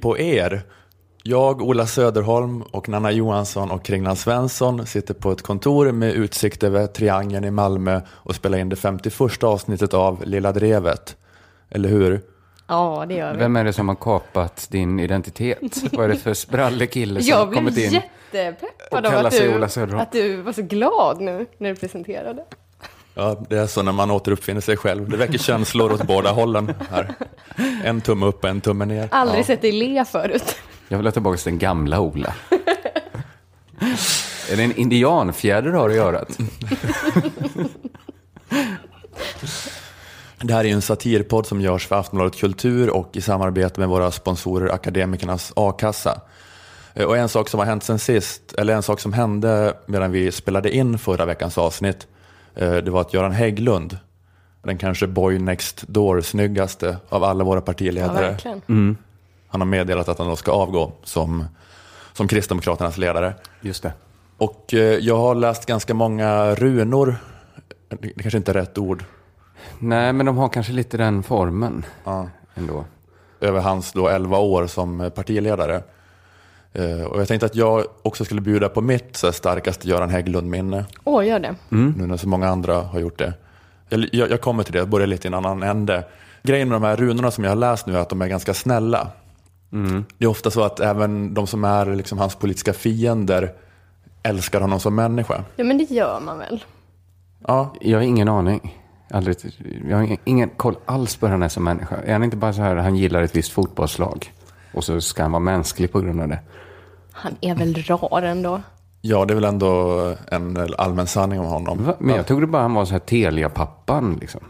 På er! Jag, Ola Söderholm och Nanna Johansson och Kringland Svensson sitter på ett kontor med utsikt över Triangeln i Malmö och spelar in det 51 avsnittet av Lilla Drevet. Eller hur? Ja, det gör vi. Vem är det som har kapat din identitet? Vad är det för sprallig kille som har Jag blev kommit in? jättepeppad och av kallar att du, att du var så glad nu när du presenterade. Ja, det är så när man återuppfinner sig själv. Det väcker känslor åt båda hållen här. En tumme upp och en tumme ner. Aldrig Ja. sett dig le förut. Jag vill ha tillbaka till den gamla Ola. är det en indianfjäder du har i örat? Det här är en satirpodd som görs för Aftonbladet Kultur och i samarbete med våra sponsorer Akademikernas A-kassa. Eh, Och en sak som har hänt sen sist, eller en sak som hände medan vi spelade in förra veckans avsnitt, det var att Göran Hägglund, den kanske boy next door snyggaste av alla våra Ja, partiledare, verkligen. han har meddelat att han då ska avgå som, som Kristdemokraternas ledare. Just det. Och eh, jag har läst ganska många runor, det kanske inte är rätt ord, Nej, men de har kanske lite den formen Ja. ändå. över hans då 11 år som partiledare. Eh, Och jag tänkte att jag också skulle bjuda på mitt så starkaste Göran Hägglund-minne, Åh, gör det. nu när så många andra har gjort det. Jag, jag, jag kommer till det, jag börjar lite i en annan ände. Grejen med de här runorna som jag har läst nu är att de är ganska snälla. Det är ofta så att även de som är liksom hans politiska fiender älskar honom som människa. Ja, men det gör man väl? Ja, Jag har ingen aning. Aldrig, jag har ingen, ingen koll alls på hur han är som människa. Är han inte bara så här, han gillar ett visst fotbollslag. Och så ska han vara mänsklig på grund av det. Han är väl rar ändå. ja, det är väl ändå en allmän sanning om honom. Va? Men jag trodde bara han var så här Telia-pappan liksom.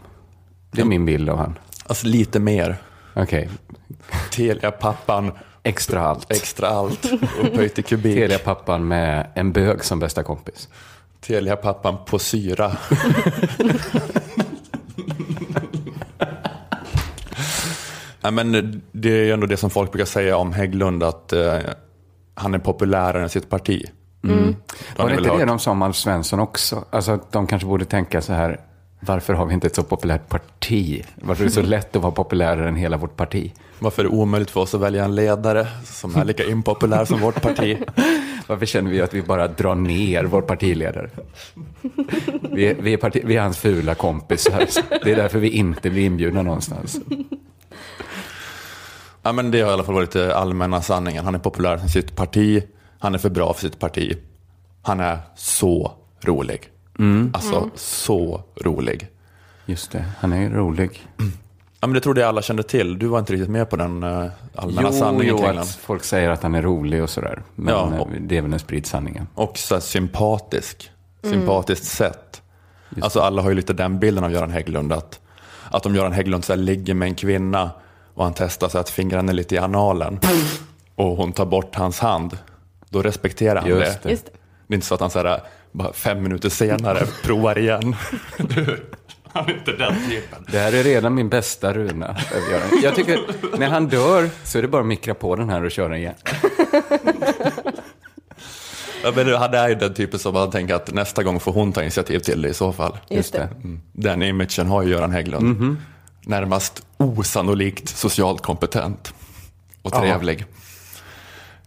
Det är min bild av han. Alltså lite mer. Okej, Telia-pappan, extra allt. extra allt, upphöjt i kubik. Telia-pappan med en bög som bästa kompis. Telia-pappan på syra. Nej, men det är ju ändå det som folk brukar säga om Hägglund, att eh, han är populärare än sitt parti. Då har Var det inte det hört. de sa om Alf Svensson också? Alltså att de kanske borde tänka så här, varför har vi inte ett så populärt parti? Varför är det så lätt att vara populärare än hela vårt parti? Varför är det omöjligt för oss att välja en ledare som är lika impopulär som vårt parti? Varför känner vi att vi bara drar ner vår partiledare? Vi är, vi är, parti, vi är hans fula kompisar. Det är därför vi inte blir inbjudna någonstans. Ja, men det har i alla fall varit det allmänna sanningen. Han är populär för sitt parti, han är för bra för sitt parti. Han är så rolig. Alltså så rolig. Just det, han är rolig. Ja, men det trodde jag alla kände till. Du var inte riktigt med på den uh, allmänna Jo, sanningen jo att folk säger att han är rolig och sådär. Men Ja, eh, och- det är väl den spridd sanningen. Och så sympatisk. Sympatiskt sätt. Alltså alla har ju lite den bilden av Göran Hägglund. Att, att om Göran Hägglund så här ligger med en kvinna och han testar så att fingrarna är lite i analen och hon tar bort hans hand. Då respekterar han Just det. det. Just det. Det är inte så att han så här, bara fem minuter senare provar igen. Du, han är inte den typen. Det här är redan min bästa runa. Jag tycker, när han dör så är det bara att mikra på den här och köra igen. Ja, men det är ju den typen som man tänker att nästa gång får hon ta initiativ till det i så fall. Just det. Mm. Den imagen har ju Göran Hägglund. Närmast osannolikt socialt kompetent och trevlig.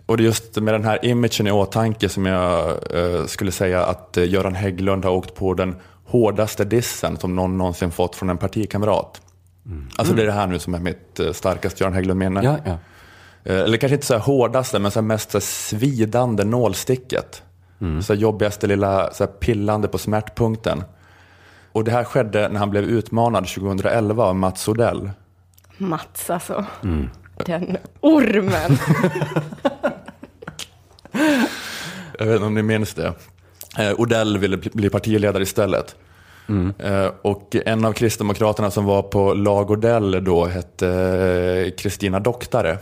Och det är just med den här imagen i åtanke som jag eh, skulle säga att eh, Göran Hägglund har åkt på den hårdaste dissen som någon någonsin fått från en partikamrat. Alltså det är det här nu som är mitt eh, starkaste Göran Hägglund-minne. Ja, ja. Eh, Eller kanske inte så här hårdaste, men så här mest så här svidande nålsticket. Så här jobbigaste lilla så här pillande på smärtpunkten. Och det här skedde när han blev utmanad 2011 av Mats Odell. Mats alltså. Den ormen. Jag vet inte om ni minns det. Eh, Odell ville bli- partiledare istället. Eh, och en av kristdemokraterna som var på lag Odell då hette eh, Kristina Doktare.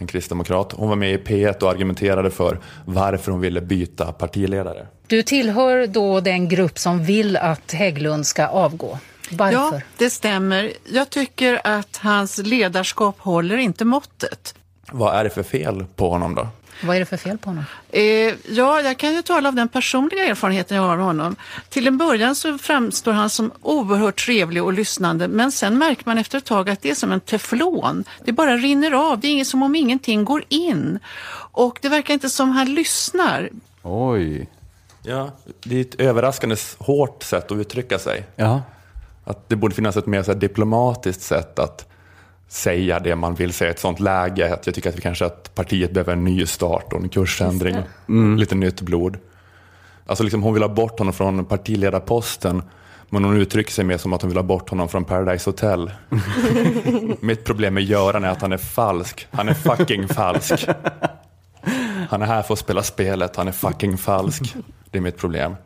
En kristdemokrat. Hon var med i P1 och argumenterade för varför hon ville byta partiledare. Du tillhör då den grupp som vill att Hägglund ska avgå. Varför? Ja, det stämmer. Jag tycker att hans ledarskap håller inte måttet. Vad är det för fel på honom då? Vad är det för fel på honom? Eh, ja, jag kan ju tala av den personliga erfarenheten jag har av honom. Till en början så framstår han som oerhört trevlig och lyssnande, men sen märker man efter ett tag att det är som en teflon. Det bara rinner av, det är som om ingenting går in. Och det verkar inte som han lyssnar. Oj. Ja, det är ett överraskande hårt sätt att uttrycka sig. Ja. Att det borde finnas ett mer så diplomatiskt sätt att säga det man vill säga i ett sånt läge. Att jag tycker att vi kanske att partiet behöver en ny start och en kursändring. Lite nytt blod. Alltså liksom hon vill ha bort honom från partiledarposten. Men hon uttrycker sig mer som att hon vill ha bort honom från Paradise Hotel. Mitt problem med Göran är att han är falsk. Han är fucking falsk. Han är här för att spela spelet, han är fucking falsk. Det är mitt problem.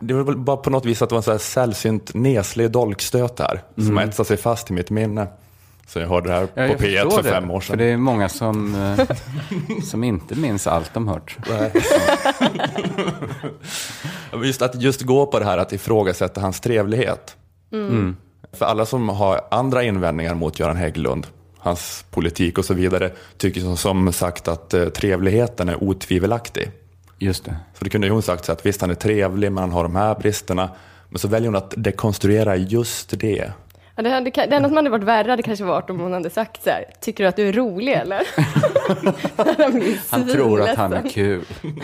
Det var väl bara på något vis att det var en så här sällsynt neslig dolkstöt där. Som har etsat sig fast i mitt minne. Så jag hörde det här Ja, på jag P1 förstår för det, fem år För sedan. det är många som, eh, som inte minns allt de hört. Just att just gå på det här att ifrågasätta hans trevlighet. Mm. För alla som har andra invändningar mot Göran Hägglund, hans politik och så vidare, tycker som, som sagt att eh, trevligheten är otvivelaktig. Just det. Så det kunde ju hon sagt så att visst han är trevlig men han har de här bristerna. Men så väljer hon att dekonstruera just det. Ja, det, hade, det enda som hade varit värre hade kanske varit om hon hade sagt så här, tycker du att du är rolig eller? han, tror att han är kul.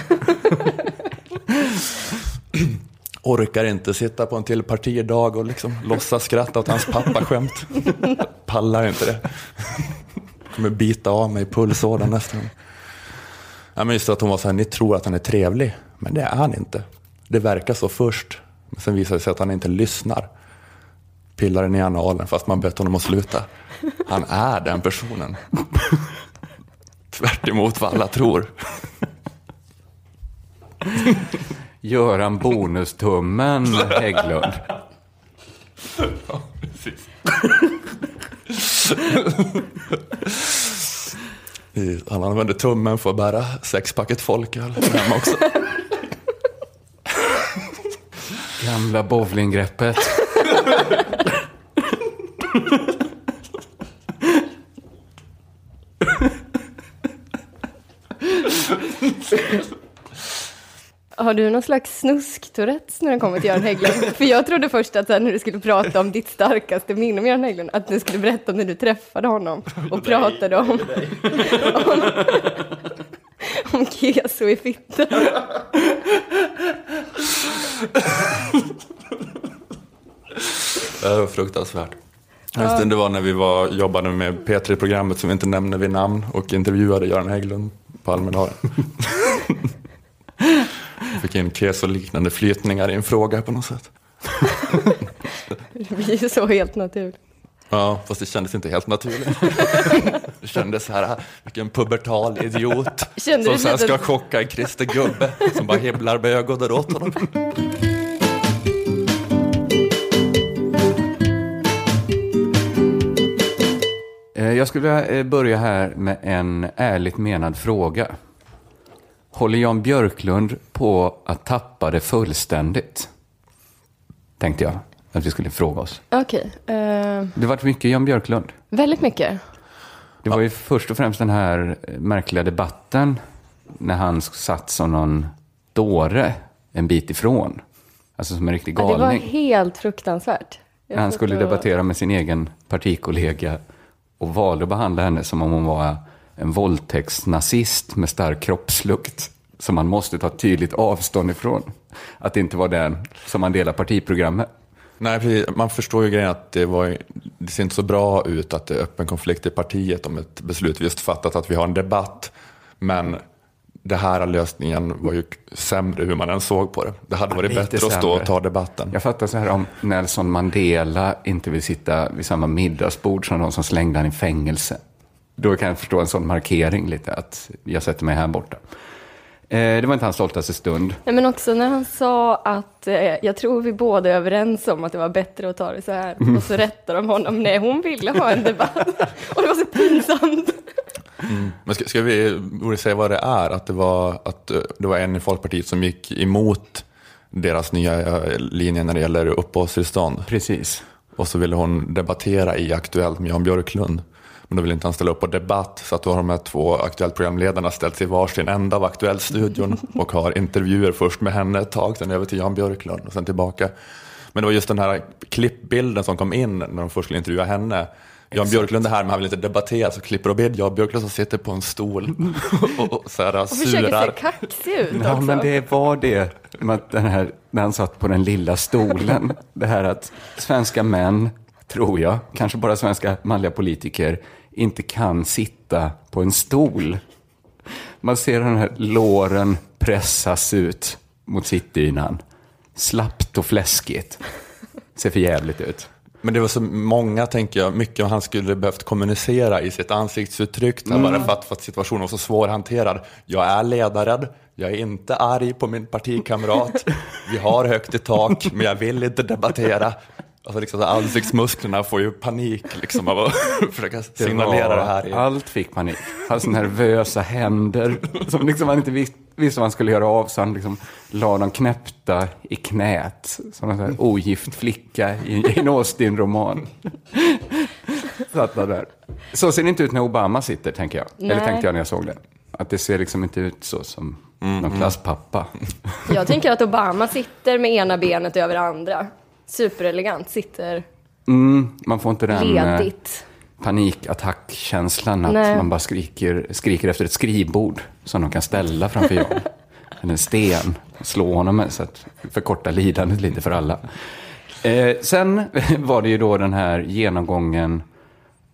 Orkar inte sitta på en till partidag och liksom låtsas skratta åt hans pappaskämt. Pallar inte det. Kommer bita av mig pulsådern nästan. Ja, men just att hon var så här, ni tror att han är trevlig, men det är han inte. Det verkar så först, men sen visar det sig att han inte lyssnar. Pillar den i analen fast man bett honom att sluta. Han är den personen. Tvärt emot vad alla tror. Göran Bonustummen Hägglund. I- Han använder tummen för att bära sexpacket folköl hem också. Gamla bowlinggreppet. Har du någon slags snusk-tourettes när det kommer till Göran Hägglund? För jag trodde först att när du skulle prata om ditt starkaste minne om Göran Hägglund, att du skulle berätta om när du träffade honom och pratade om, om, om keso i fittan. Det var fruktansvärt. Just det var när vi var, jobbade med P3-programmet som vi inte nämner vid namn och intervjuade Göran Hägglund på Almedalen. Fick in keso-liknande flytningar i en fråga på något sätt. Det blir ju så helt naturligt. Ja, fast det kändes inte helt naturligt. Det kändes så här, vilken pubertal idiot Kände som sen lite- ska chocka en Christer Gubbe som bara hibblar med ögonen åt honom. Eh, Jag skulle vilja eh, börja här med en ärligt menad fråga. Håller Jan Björklund på att tappa det fullständigt? Tänkte jag att vi skulle fråga oss. Okej, eh, Det varit mycket Jan Björklund. väldigt mycket. Det var ju först och främst den här märkliga debatten när han satt som någon dåre en bit ifrån. Alltså som en riktig Ja, det var galning. helt fruktansvärt. Jag När han skulle debattera med sin egen partikollega och valde att behandla henne som om hon var en våldtäktsnazist med stark kroppslukt som man måste ta tydligt avstånd ifrån. Att det inte var den som man delar partiprogram med. Nej, precis. Man förstår ju grejen att det, var, det ser inte så bra ut att det är öppen konflikt i partiet om ett beslut vi just fattat att vi har en debatt. Men det här lösningen var ju sämre hur man än såg på det. Det hade varit bättre att stå sämre. och ta debatten. Jag fattar så här om Nelson Mandela inte vill sitta vid samma middagsbord som de som slängde han i fängelse. Då kan jag förstå en sån markering lite, att jag sätter mig här borta. Eh, det var inte hans stoltaste stund. Nej, men också när han sa att eh, jag tror vi båda är överens om att det var bättre att ta det så här. Och så rättar de honom. Nej, hon ville ha en debatt. Och det var så pinsamt. Men ska, ska vi borde säga vad det är? Att det, var, att eh, det var en i Folkpartiet som gick emot deras nya eh, linje när det gäller uppehållstillstånd. Precis. Och så ville hon debattera i Aktuellt med Jan Björklund. Men då vill inte han ställa upp på debatt, så att då har de här två Aktuellt-programledarna ställt sig i varsin ända av Aktuellt-studion och har intervjuer först med henne ett tag, sen över till Jan Björklund och sen tillbaka. Men det var just den här klippbilden som kom in när de först skulle intervjua henne. Jan Björklund är här, men han vill inte debattera, så klipper de in Jan Björklund som sitter på en stol och, och så här, Och försöker se surar. kaxig ut Ja, också. men det var det. Den här, när han satt på den lilla stolen. Det här att svenska män, tror jag, kanske bara svenska manliga politiker, inte kan sitta på en stol. Man ser den här låren pressas ut mot sittdynan. Slappt och fläskigt. Ser för jävligt ut. Men det var så många, tänker jag, mycket han skulle behövt kommunicera i sitt ansiktsuttryck, mm. bara för att, för att situationen var så svårhanterad. Jag är ledaren, jag är inte arg på min partikamrat, vi har högt i tak, men jag vill inte debattera. Alltså liksom, så ansiktsmusklerna får ju panik liksom, av att försöka signalera det, här. I... Allt fick panik. Hans nervösa händer, som liksom han inte visste, visste vad han skulle göra av, så han liksom la dem knäppta i knät. Som en sån ogift flicka i en Austen-roman. Satt där. Så ser det inte ut när Obama sitter, tänker jag. Eller Nej. tänkte jag när jag såg det. Att det ser liksom inte ut så som någon klasspappa. Jag tänker att Obama sitter med ena benet över andra. Superelegant, sitter Mm, man får inte den... eh, ledigt. panikattackkänslan att Nej. man bara skriker, skriker efter ett skrivbord som de kan ställa framför Jan. Eller en sten, slå honom med så att förkorta lidandet lite för alla. Eh, sen var det ju då den här genomgången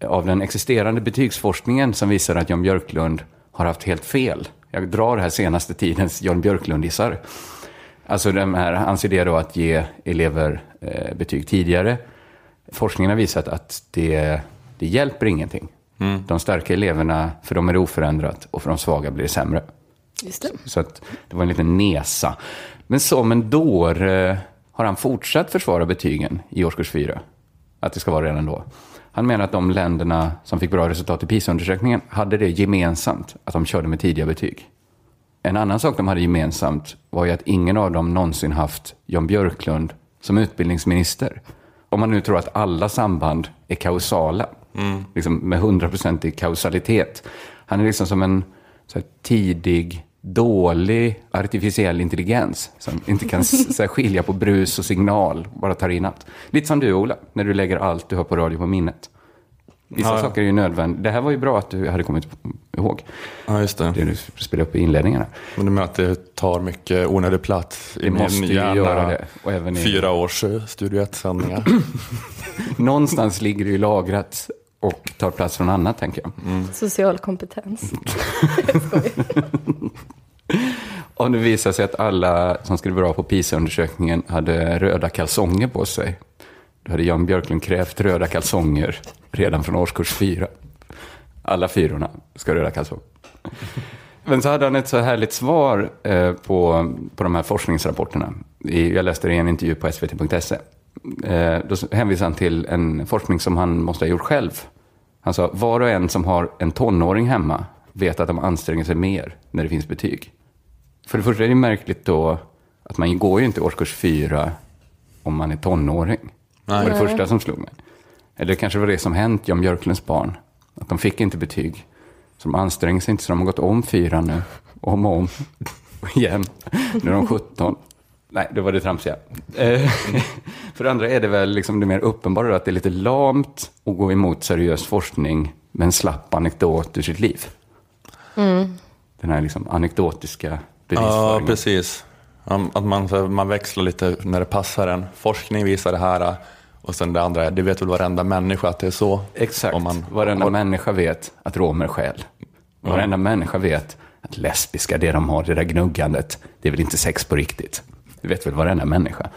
av den existerande betygsforskningen som visar att Jan Björklund har haft helt fel. Jag drar här senaste tidens Jan Björklund-gissar. Alltså de här, hans idé då att ge elever betyg tidigare. Forskningen har visat att det, det hjälper ingenting. De starka eleverna, för dem är det oförändrat och för de svaga blir det sämre. Just det. Så att det var en liten nesa. Men som en dåre har han fortsatt försvara betygen i årskurs 4. Att det ska vara redan då. Han menar att de länderna som fick bra resultat i PISA-undersökningen hade det gemensamt, att de körde med tidiga betyg. En annan sak de hade gemensamt var ju att ingen av dem någonsin haft Jan Björklund som utbildningsminister. Om man nu tror att alla samband är kausala, liksom med hundraprocentig kausalitet. Han är liksom som en så här, tidig, dålig artificiell intelligens som inte kan så här, skilja på brus och signal, bara tar in allt. Lite som du, Ola, när du lägger allt du hör på radio på minnet. Vissa Ja, ja. saker är ju nödvändiga. Det här var ju bra att du hade kommit ihåg. Ja, just det. Det du spelade upp i inledningarna. Men du menar att det tar mycket onödig plats i Det måste min ju hjärna? göra det. Och även i- Fyra års eh, Studio 1-sändningar. Någonstans ligger det ju lagrat och tar plats från annat, tänker jag. Social kompetens. Om det visar sig att alla som skulle vara bra på PISA-undersökningen hade röda kalsonger på sig, då hade Jan Björklund krävt röda kalsonger redan från årskurs fyra. Alla fyrorna ska ha röda kalsonger. Men så hade han ett så härligt svar eh, på, på de här forskningsrapporterna. Jag läste det i en intervju på svt.se. Eh, då hänvisade han till en forskning som han måste ha gjort själv. Han sa, var och en som har en tonåring hemma vet att de anstränger sig mer när det finns betyg. För det första är det märkligt då att man går ju inte i årskurs fyra om man är tonåring. Det var det första som slog mig. Eller kanske var det som hänt Jan Björklunds barn. Att de fick inte betyg. Så de anstränger sig inte, så de har gått om fyra nu. Om och om. Och igen. Nu är de 17. Nej, det var det tramsiga. Eh, För det andra är det väl liksom det mer uppenbara att det är lite lamt att gå emot seriös forskning med en slapp anekdot ur sitt liv. Den här liksom anekdotiska ja, bevisföringen. precis. Att man, man växlar lite när det passar en. Forskning visar det här och sen det andra, det vet väl varenda människa att det är så. Exakt. Om man- Varenda om- människa vet att romer stjäl. Varenda människa vet att lesbiska, det de har, det där gnuggandet, det är väl inte sex på riktigt. Det vet väl varenda människa.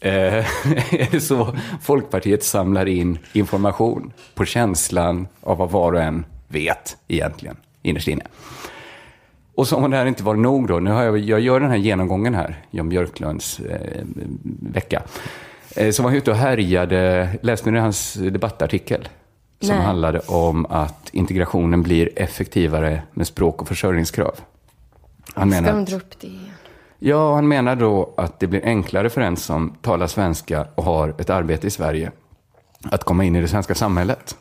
Eh, är det så Folkpartiet samlar in information på känslan av vad var och en vet egentligen, innerst inne. Och som om det här inte var nog då, nu har jag, jag gör den här genomgången här, Jan Björklunds eh, vecka. Eh, så var han ute och härjade, läste ni hans debattartikel? Som Nej. handlade om att integrationen blir effektivare med språk och försörjningskrav. Han Ska menar, de att, dra upp det igen? ja, han menar då att det blir enklare för en som talar svenska och har ett arbete i Sverige att komma in i det svenska samhället.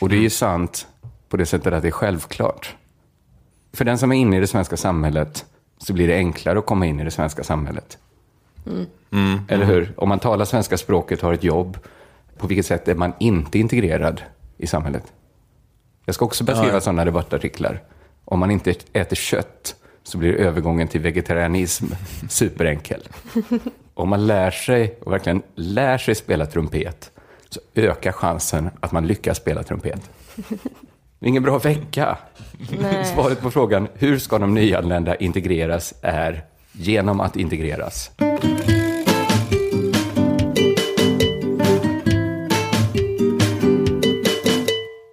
Och det är ju sant på det sättet att det är självklart. För den som är inne i det svenska samhället så blir det enklare att komma in i det svenska samhället. Eller hur? Om man talar svenska språket, har ett jobb, på vilket sätt är man inte integrerad i samhället? Jag ska också beskriva ja. sådana debattartiklar. Om man inte äter kött så blir övergången till vegetarianism superenkel. Om man lär sig, och verkligen lär sig spela trumpet, så ökar chansen att man lyckas spela trumpet. Ingen bra vecka. Nej. Svaret på frågan hur ska de nyanlända integreras är genom att integreras.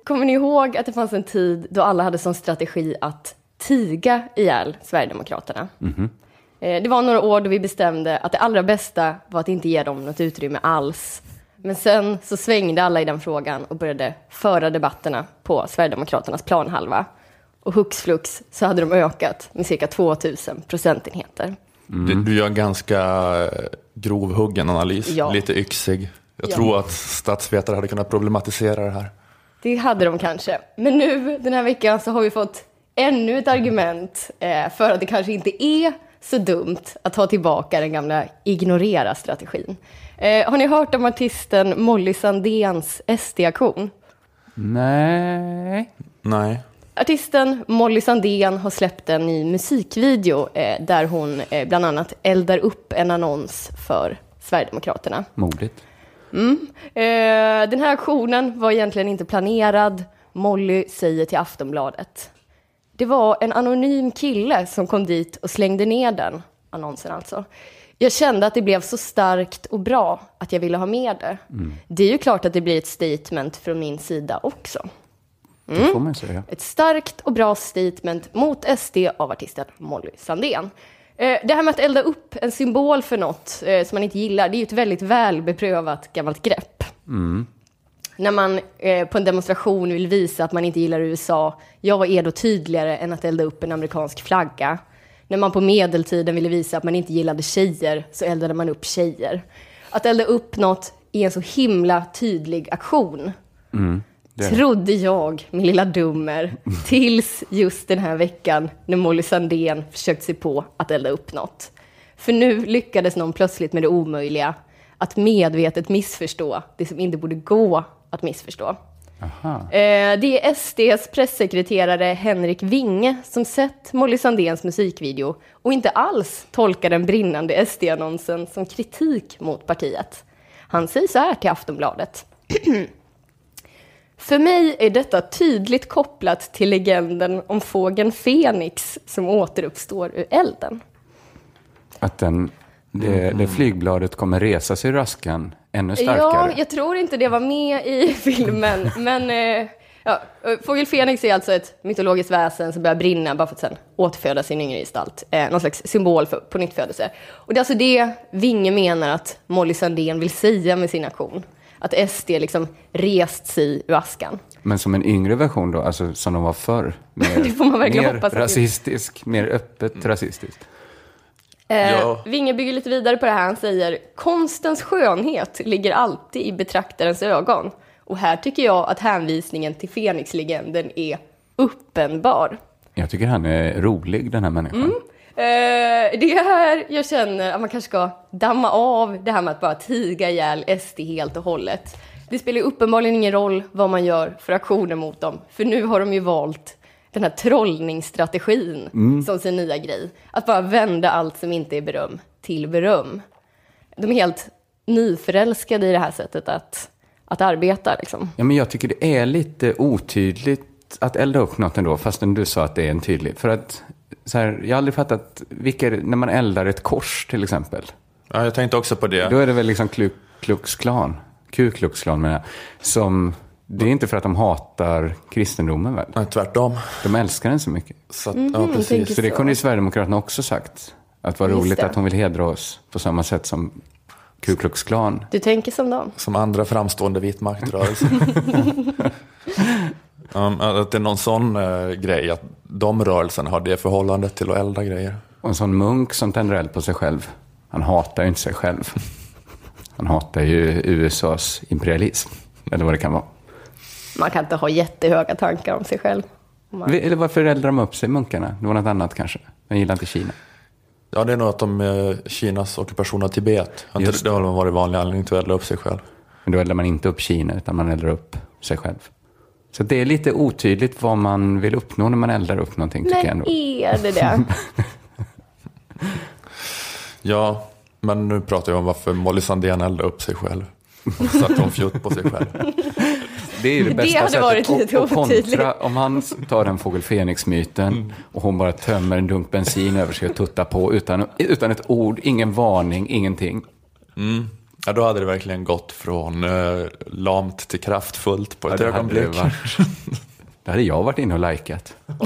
Kommer ni ihåg att det fanns en tid då alla hade som strategi att tiga ihjäl Sverigedemokraterna? Eh, Det var några år då vi bestämde att det allra bästa var att inte ge dem något utrymme alls. Men sen så svängde alla i den frågan och började föra debatterna på Sverigedemokraternas planhalva. Och hux flux så hade de ökat med cirka 2000 procentenheter. Du, du gör en ganska eh, grovhuggen analys, Ja. lite yxig. Jag Ja. tror att statsvetare hade kunnat problematisera det här. Det hade de kanske. Men nu den här veckan så har vi fått ännu ett argument eh, för att det kanske inte är så dumt att ta tillbaka den gamla ignorera-strategin. Eh, har ni hört om artisten Molly Sandéns SD-aktion? Nej. Nej. Artisten Molly Sandén har släppt en ny musikvideo eh, där hon eh, bland annat eldar upp en annons för Sverigedemokraterna. Modigt. Eh, den här aktionen var egentligen inte planerad. Molly säger till Aftonbladet. Det var en anonym kille som kom dit och slängde ner den, annonsen alltså. Jag kände att det blev så starkt och bra att jag ville ha med det. Det är ju klart att det blir ett statement från min sida också. Det får man säga. Ett starkt och bra statement mot SD av artisten Molly Sandén. Eh, Det här med att elda upp en symbol för något eh, som man inte gillar, det är ju ett väldigt välbeprövat gammalt grepp. När man eh, på en demonstration vill visa att man inte gillar USA, ja, vad är då tydligare än att elda upp en amerikansk flagga? När man på medeltiden ville visa att man inte gillade tjejer, så eldade man upp tjejer. Att elda upp något är en så himla tydlig aktion det. trodde jag, min lilla dummer, tills just den här veckan när Molly Sandén försökt sig på att elda upp något. För nu lyckades någon plötsligt med det omöjliga, att medvetet missförstå det som inte borde gå att missförstå. Eh, Det är SDs pressekreterare Henrik Winge som sett Molly Sandéns musikvideo och inte alls tolkar den brinnande SD-annonsen som kritik mot partiet. Han säger så här till Aftonbladet. För mig är detta tydligt kopplat till legenden om fågeln Fenix som återuppstår ur elden. Att den, det, det flygbladet kommer resa sig ur askan ännu Ja, starkare. jag tror inte det var med i filmen, men eh, ja, fågel Fenix är alltså ett mytologiskt väsen som börjar brinna bara för att sen återföda sin yngre gestalt. Eh, någon slags symbol för på nytt födelse. Och det är alltså det Vinge menar att Molly Sandén vill säga med sin aktion. Att SD liksom rest sig ur askan. Men som en yngre version då, alltså som de var förr. Mer, Det får man verkligen mer hoppas det- rasistisk, mer öppet rasistiskt. Eh, Ja. Vinge bygger lite vidare på det här. Han säger konstens skönhet ligger alltid i betraktarens ögon. Och här tycker jag att hänvisningen till Fenix-legenden är uppenbar. Jag tycker han är rolig, den här människan. Mm. Eh, det är här jag känner att man kanske ska damma av det här med att bara tiga ihjäl SD helt och hållet. Det spelar ju uppenbarligen ingen roll vad man gör för aktioner mot dem, för nu har de ju valt den här trollningsstrategin som sin nya grej. Att bara vända allt som inte är beröm till beröm. De är helt nyförälskade i det här sättet att, att arbeta. Liksom. Ja, men jag tycker det är lite otydligt att elda upp något ändå, fastän du sa att det är en tydlig. För att, så här, jag har aldrig fattat, vilka, när man eldar ett kors till exempel, Ja, jag tänkte också på det. då är det väl liksom Ku Klux Klan, Ku Klux Klan menar jag, som, det är inte för att de hatar kristendomen väl? Nej, tvärtom. De älskar den så mycket. Så att, Mhm, ja, precis. Så det kunde ju Sverigedemokraterna också sagt. Att vad roligt att hon vill hedra oss på samma sätt som Ku Klux Klan. Du tänker som dem. Som andra framstående vitmaktrörelser. um, att det är någon sån eh, grej, att de rörelserna har det förhållandet till att elda grejer. Och en sån munk som tänder eld på sig själv, han hatar ju inte sig själv. Han hatar ju USAs imperialism, eller vad det kan vara. Man kan inte ha jättehöga tankar om sig själv. Man- Eller varför eldar de upp sig, munkarna? Det var något annat kanske. De gillar inte Kina. Ja, det är nog att de, eh, Kinas ockupation av Tibet, Just det har väl varit vanlig anledning till att elda upp sig själv. Men då eldar man inte upp Kina, utan man eldar upp sig själv. Så det är lite otydligt vad man vill uppnå när man eldar upp någonting, tycker jag Men ändå. är det det? Ja, men nu pratar jag om varför Molly Sandén eldade upp sig själv. Och satte hon fjutt på sig själv. Det är det Det bästa hade varit sättet. lite och, och kontra, om han tar den fågel Fenix-myten och hon bara tömmer en dunk bensin över sig och tuttar på utan, utan ett ord, ingen varning, ingenting. Ja, då hade det verkligen gått från eh, lamt till kraftfullt på ett Ja, det hade ögonblick. det varit. Det hade jag varit inne och likat.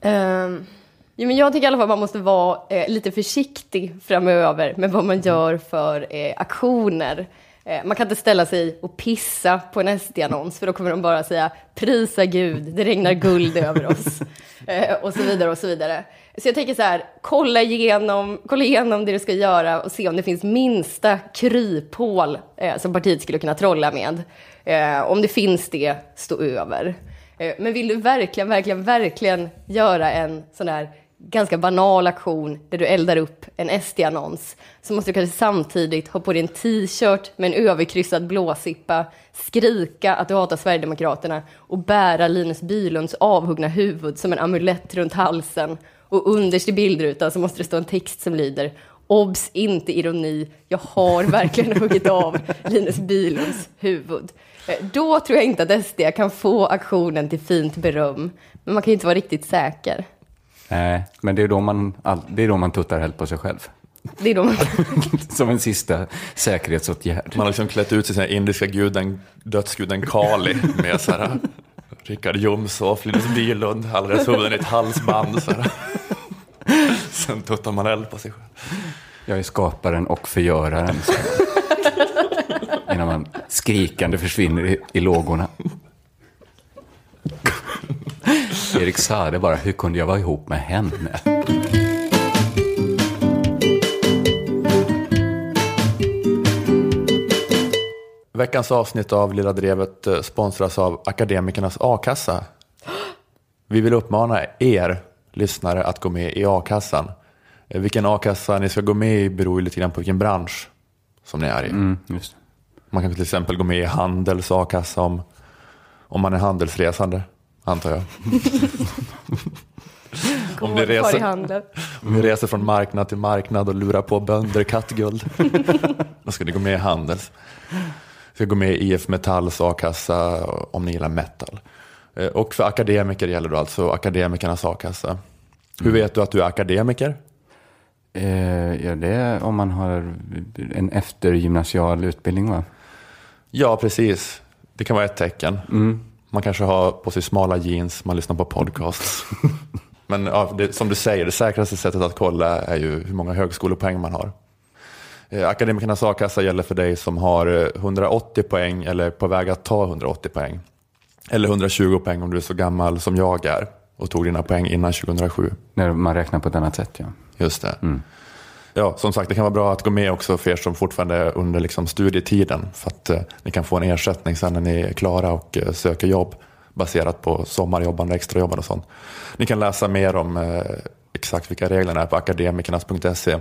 Ehm, jo, men jag tycker i alla fall att man måste vara eh, lite försiktig framöver med vad man gör för eh, aktioner. Eh, man kan inte ställa sig och pissa på en SD-annons för då kommer de bara säga prisa Gud, det regnar guld över oss. Eh, och så vidare och så vidare. Så jag tänker så här, kolla igenom, kolla igenom det du ska göra och se om det finns minsta kryphål eh, som partiet skulle kunna trolla med. Eh, om det finns det, stå över. Eh, Men vill du verkligen, verkligen, verkligen göra en sån där ganska banal aktion där du eldar upp en SD-annons så måste du kanske samtidigt ha på dig en t-shirt med en överkryssad blåsippa, skrika att du hatar Sverigedemokraterna och bära Linus Bylunds avhuggna huvud som en amulett runt halsen. Och underst i bildrutan så måste det stå en text som lyder Obs! Inte ironi. Jag har verkligen huggit av Linus Bylunds huvud. Eh, då tror jag inte att SD kan få aktionen till fint beröm. Men man kan ju inte vara riktigt säker. Nej, men det är då man, det är då man tuttar helt på sig själv. Det är då man Som en sista säkerhetsåtgärd. Man har liksom klätt ut sig till indiska guden, dödsguden Kali med så här, Richard Jomshof, Linus Bylund, deras huvuden i ett halsband. Så här. Sen tuttar man eld på sig själv. Jag är skaparen och förgöraren. Så. Innan man skrikande försvinner i, i lågorna. Erik Saade bara, hur kunde jag vara ihop med henne? Veckans avsnitt av Lilla Drevet eh, sponsras av Akademikernas A-kassa. Vi vill uppmana er lyssnare att gå med i a-kassan. Eh, Vilken a-kassa ni ska gå med i beror ju lite grann på vilken bransch som ni är i. Mm. Man kan till exempel gå med i Handels a-kassa om, om man är handelsresande, antar jag. om, ni reser, om ni reser från marknad till marknad och lurar på bönder kattguld, då ska ni gå med i Handels. Ska gå med i IF Metalls a-kassa om ni gillar metal. Eh, Och för akademiker gäller då alltså akademikernas a-kassa. Hur vet du att du är akademiker? Eh, ja, det är om man har en eftergymnasial utbildning, va? Ja, precis. Det kan vara ett tecken. Man kanske har på sig smala jeans, man lyssnar på podcasts. Men ja, det, som du säger, det säkraste sättet att kolla är ju hur många högskolepoäng man har. Eh, Akademikernas a-kassa gäller för dig som har eh, 180 poäng eller på väg att ta 180 poäng. Eller 120 poäng om du är så gammal som jag är och tog dina poäng innan 2007. När man räknar på ett annat sätt, ja. Just det. Ja, som sagt, det kan vara bra att gå med också för er som fortfarande är under liksom studietiden. För att eh, ni kan få en ersättning sen när ni är klara och eh, söker jobb baserat på sommarjobbande, extrajobbande och sånt. Ni kan läsa mer om eh, exakt vilka reglerna är på akademikernas.se.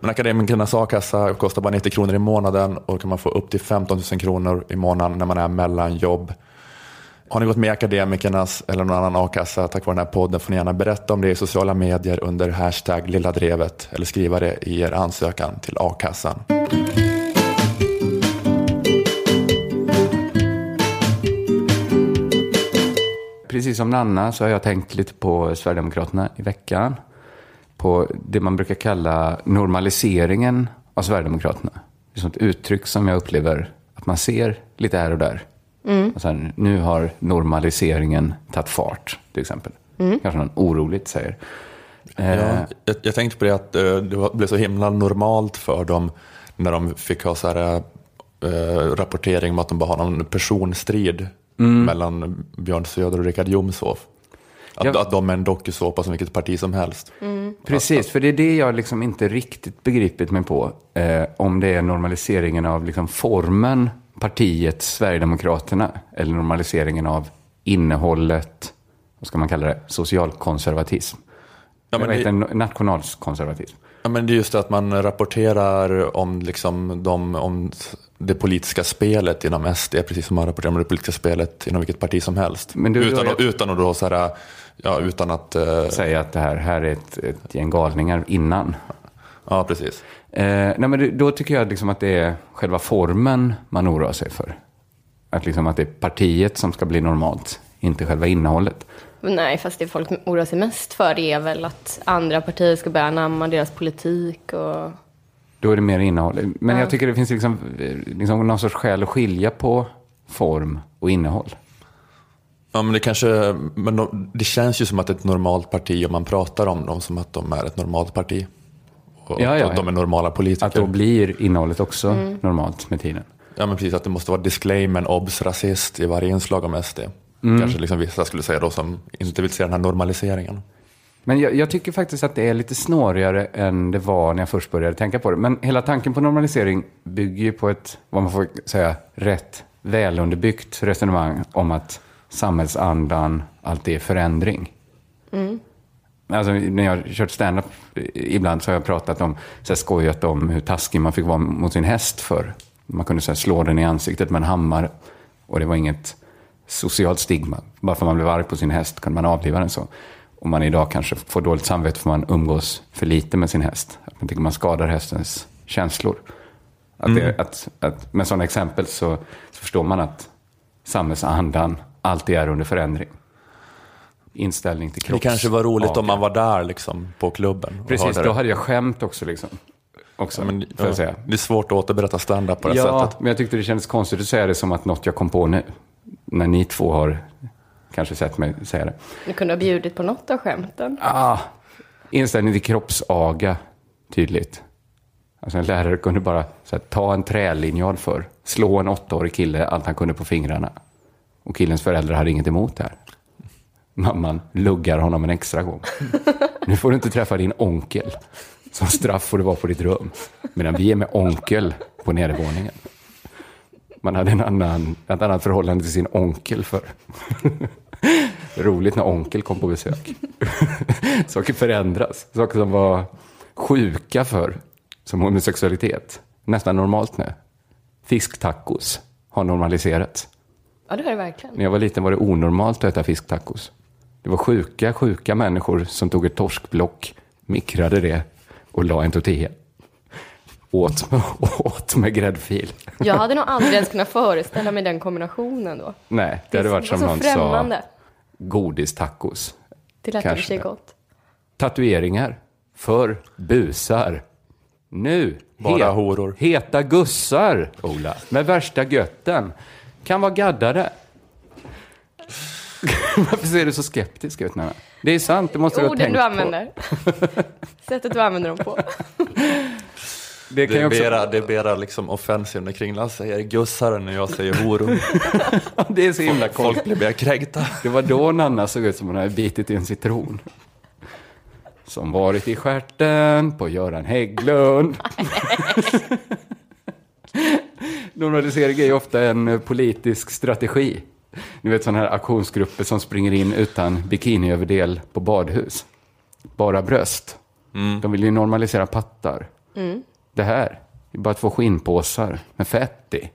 Men akademikernas a-kassa kostar bara 90 kronor i månaden och då kan man få upp till 15 000 kronor i månaden när man är mellan jobb. Har ni gått med i Akademikernas eller någon annan a-kassa tack vare den här podden får ni gärna berätta om det i sociala medier under hashtag lilla drevet eller skriva det i er ansökan till a-kassan. Precis som Nanna så har jag tänkt lite på Sverigedemokraterna i veckan. På det man brukar kalla normaliseringen av Sverigedemokraterna. Det är ett uttryck som jag upplever att man ser lite här och där. Och sen, nu har normaliseringen tagit fart, till exempel. Kanske någon oroligt säger. Eh, Ja, jag, jag tänkte på det att eh, det blev så himla normalt för dem när de fick ha så här, eh, rapportering om att de bara har någon personstrid mellan Björn Söder och Richard Jomshof. Att, Jag- att de är en dokusåpa som vilket parti som helst. Precis, för det är det jag liksom inte riktigt begripit mig på. Eh, om det är normaliseringen av liksom formen partiet Sverigedemokraterna eller normaliseringen av innehållet, vad ska man kalla det, socialkonservatism. Ja, men Jag det- en nationalkonservatism. Ja, men det är just det att man rapporterar om, liksom, de, om det politiska spelet inom SD, precis som man rapporterar om det politiska spelet inom vilket parti som helst. Men du- utan, att- utan att då så här, ja, utan att, eh, Säga att det här, här är ett, ett gäng galningar innan. ja precis. Eh, nej, men då tycker jag liksom att det är själva formen man oroar sig för. Att, liksom att det är partiet som ska bli normalt, inte själva innehållet. Nej, fast det folk oroar sig mest för är väl att andra partier ska börja anamma deras politik och... Då är det mer innehåll. Men jag tycker det finns liksom, liksom någon sorts skäl att skilja på form och innehåll. Ja, men det kanske, men de, det känns ju som att ett normalt parti om man pratar om dem som att de är ett normalt parti. Och Ja, ja, att de är normala politiker. Att då blir innehållet också normalt med tiden. Ja, men precis. Att det måste vara disclaimer, obs, rasist i varje inslag om SD. Mm. Kanske liksom vissa skulle säga då som inte vill se den här normaliseringen. Men jag, jag tycker faktiskt att det är lite snårigare än det var när jag först började tänka på det. Men hela tanken på normalisering bygger ju på ett, vad man får säga, rätt välunderbyggt resonemang om att samhällsandan alltid är förändring. Alltså, när jag har kört stand-up eh, ibland så har jag pratat om, så här, skojat om hur taskig man fick vara mot sin häst för. Man kunde så här, slå den i ansiktet med en hammare och det var inget socialt stigma. Bara för att man blev arg på sin häst kunde man avliva den så. Och man idag kanske får dåligt samvete för man umgås för lite med sin häst. Att man tycker man skadar hästens känslor. Att det, att, att, med sådana exempel så, så förstår man att samhällsandan alltid är under förändring. Inställning till Det kropps... kanske var roligt om man var där liksom, på klubben. Precis, då det. hade jag skämt också. Liksom. också Ja, men, ja, säga. Det är svårt att återberätta stand-up på det Ja, sättet. men jag tyckte det kändes konstigt att säga det som att något jag kom på nu. När ni två har kanske sett mig säga det. Du kunde ha bjudit på något av skämten. Ah, inställning till kroppsaga, tydligt. Alltså en lärare kunde bara så här, ta en trälinjal för, slå en åttaårig kille allt han kunde på fingrarna. Och killens föräldrar hade inget emot det här. Mamman luggar honom en extra gång. Nu får du inte träffa din onkel. Som straff får du vara på ditt rum. Medan vi är med onkel på nedervåningen. Man hade en annan, ett annat förhållande till sin onkel för. Roligt när onkel kom på besök. Saker förändras. Saker som var sjuka för som homosexualitet. Nästan normalt nu. Fisktacos har normaliserats. Ja, det har det verkligen. När jag var liten var det onormalt att äta fisktacos. Det var sjuka, sjuka människor som tog ett torskblock, mikrade det och la en tortilla. Åt, åt med gräddfil. Jag hade nog aldrig ens kunnat föreställa mig den kombinationen då. Nej, det hade varit var som så någon främmande. sa, godistacos. Det lät i och för Kanske sig det. gott. Tatueringar för busar. Nu, Bara horor. heta gussar, Ola, med värsta götten. Kan vara gaddade. Varför ser du så skeptisk ut nu? Det är sant, det måste du ha Orden tänkt du på. använder. Sättet du använder dem på. Det kan Det är också... mera, det är mera liksom offensiv när Kringlan säger gussare när jag säger horor. Det är så himla Folk konstigt. blir mer kränkta. Det var då Nanna såg ut som hon hade bitit i en citron. Som varit i stjärten på Göran Hägglund. Normalisering är ju ofta en politisk strategi. Ni vet sådana här aktionsgrupper som springer in utan bikiniöverdel på badhus. Bara bröst. De vill ju normalisera pattar. Det här är bara två skinnpåsar med fett i.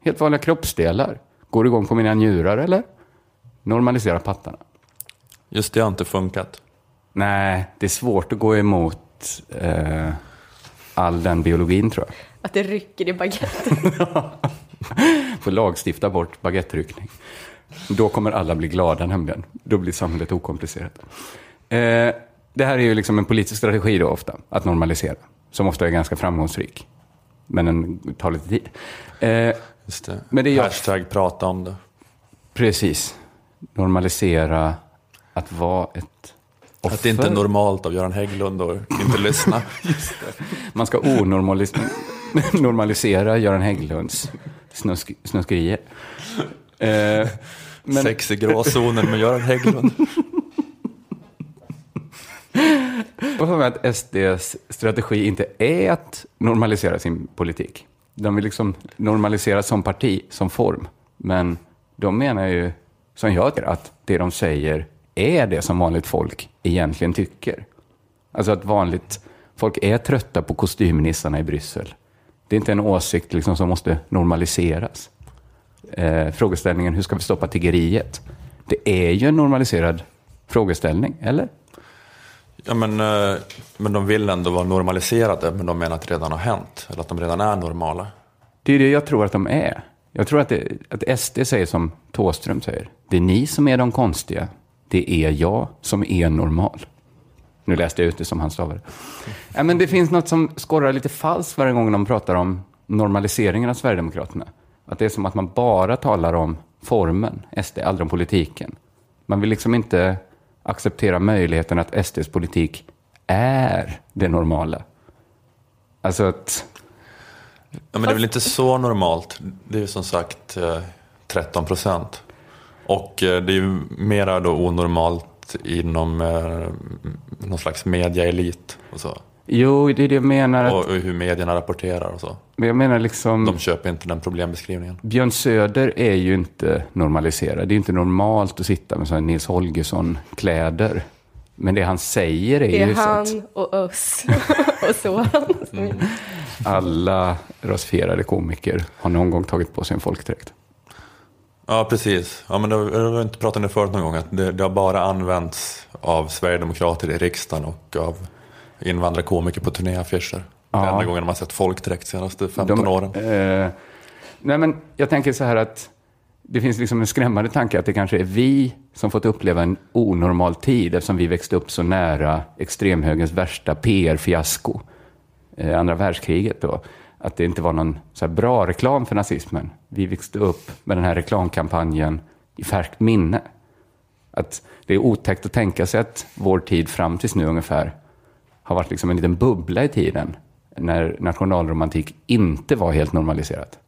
Helt vanliga kroppsdelar. Går igång på mina njurar eller? Normalisera pattarna. Just det har inte funkat. Nej, det är svårt att gå emot eh, all den biologin tror jag. Att det rycker i baguetten. Får lagstifta bort baguetteryckning. Då kommer alla bli glada nämligen. Då blir samhället okomplicerat. Eh, det här är ju liksom en politisk strategi då ofta, att normalisera. Som ofta är ganska framgångsrik. Men den tar lite tid. Eh, Just det. Men det är jag- Hashtag prata om det. precis. Normalisera att vara ett offer. Att det inte är normalt av Göran Hägglund att inte lyssna. Man ska onormalisera Göran Hägglunds snusk, snuskerier. Eh, men, Sex i gråzonen med Göran Hägglund. Jag med att SDs strategi inte är att normalisera sin politik. De vill liksom normalisera som parti, som form. Men de menar ju, som jag tycker, att det de säger är det som vanligt folk egentligen tycker. Alltså att vanligt folk är trötta på kostymnissarna i Bryssel. Det är inte en åsikt liksom som måste normaliseras. Eh, frågeställningen, hur ska vi stoppa tiggeriet? Det är ju en normaliserad frågeställning, eller? Ja, men, eh, men de vill ändå vara normaliserade, men de menar att det redan har hänt, eller att de redan är normala. Det är det jag tror att de är. Jag tror att, det, att SD säger som Tåström säger. Det är ni som är de konstiga. Det är jag som är normal. Nu läste jag ut det som han stavade. Ja, men det finns något som skorrar lite falskt varje gång de pratar om normaliseringen av Sverigedemokraterna. Att det är som att man bara talar om formen, SD, aldrig om politiken. Man vill liksom inte acceptera möjligheten att SDs politik är det normala. Alltså att... Ja, men det är väl inte så normalt. Det är som sagt eh, 13 procent. Och eh, det är ju mera då onormalt inom eh, någon slags mediaelit och så. Jo, det är det jag menar. Att, Och, och hur medierna rapporterar och så. men jag menar liksom... De köper inte den problembeskrivningen. Björn Söder är ju inte normaliserad. Det är inte normalt att sitta med sådana Nils Holgersson-kläder. Men det han säger är, Det är ju så att han och oss och så. alla rasifierade komiker har någon gång tagit på sig en folkdräkt. Ja, precis. Ja, men det har jag har inte pratat om det förut någon gång. Att det, det har bara använts av Sverigedemokrater i riksdagen och av invandrarkomiker på turnéaffischer. Ja. Den enda gången man har sett folkdräkt de senaste 15 De- åren. Eh, nej, men jag tänker så här att det finns liksom en skrämmande tanke att det kanske är vi som fått uppleva en onormal tid eftersom vi växte upp så nära extremhögerns värsta PR-fiasko, eh, andra världskriget då. Att det inte var någon så bra reklam för nazismen. Vi växte upp med den här reklamkampanjen i färskt minne. Att det är otäckt att tänka sig att vår tid fram tills nu ungefär har varit liksom en liten bubbla i tiden när nationalromantik inte var helt normaliserat.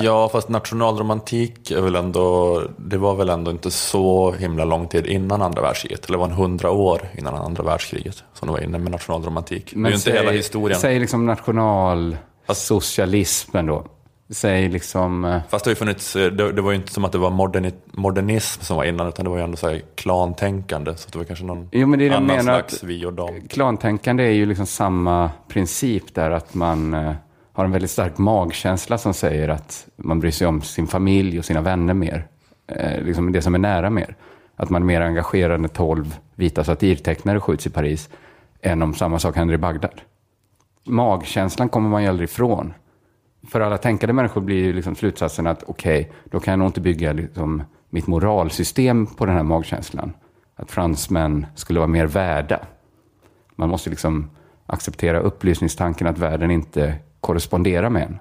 Ja, fast nationalromantik är väl ändå, det var väl ändå inte så himla lång tid innan andra världskriget. Eller det var en hundra år innan andra världskriget som det var inne med nationalromantik. det är ju inte hela historien. Säg liksom nationalsocialismen då. Säg liksom... eh, Fast det har ju funnits, eh, det, det var ju inte som att det var moderni, modernism som var innan, utan det var ju ändå så här klantänkande. Så det var kanske någon Jo, men det är det annan menar slags vi och dem. Klantänkande är ju liksom samma princip där att man eh, har en väldigt stark magkänsla som säger att man bryr sig om sin familj och sina vänner mer. Eh, liksom det som är nära mer. Att man är mer engagerad när tolv vita satirtecknare skjuts i Paris än om samma sak händer i Bagdad. Magkänslan kommer man ju aldrig ifrån. För alla tänkande människor blir ju liksom slutsatsen att okej, då kan jag nog inte bygga liksom mitt moralsystem på den här magkänslan. Att fransmän skulle vara mer värda. Man måste liksom acceptera upplysningstanken att världen inte korresponderar med en.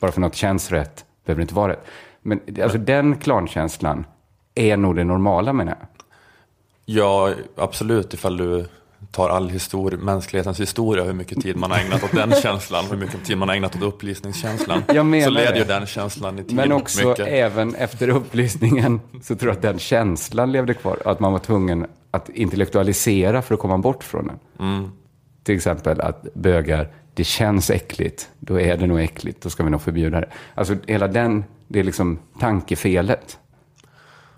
Bara för något känns rätt behöver det inte vara rätt. Men alltså, den klankänslan är nog det normala menar jag. Ja, absolut, ifall du tar all histori- mänsklighetens historia, hur mycket tid man har ägnat åt den känslan, hur mycket tid man har ägnat åt upplysningskänslan. Så leder ju den känslan i tid Men också mycket. även efter upplysningen så tror jag att den känslan levde kvar. Att man var tvungen att intellektualisera för att komma bort från den. Mm. Till exempel att bögar, det känns äckligt, då är det nog äckligt, då ska vi nog förbjuda det. Alltså hela den, det är liksom tankefelet.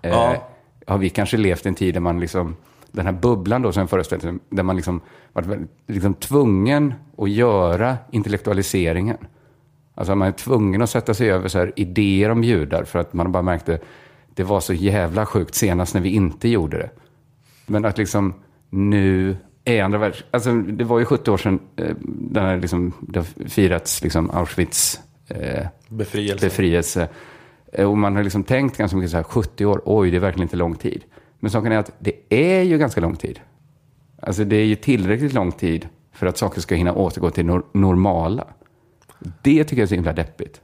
Ja. Eh, har vi kanske levt en tid där man liksom, den här bubblan då som jag föreställer mig, där man liksom väldigt- liksom tvungen att göra intellektualiseringen. Alltså man är tvungen att sätta sig över så idéer om judar för att man bara märkte det var så jävla sjukt senast när vi inte gjorde det. Men att liksom nu är andra världs... Alltså det var ju 70 år sedan eh, den här liksom, det har firats liksom Auschwitz eh, Befrielse. befrielse. Och man har liksom tänkt ganska mycket så här, 70 år, oj det är verkligen inte lång tid. Men saken är att det är ju ganska lång tid. Alltså det är ju tillräckligt lång tid för att saker ska hinna återgå till nor- normala. Det tycker jag är så himla deppigt.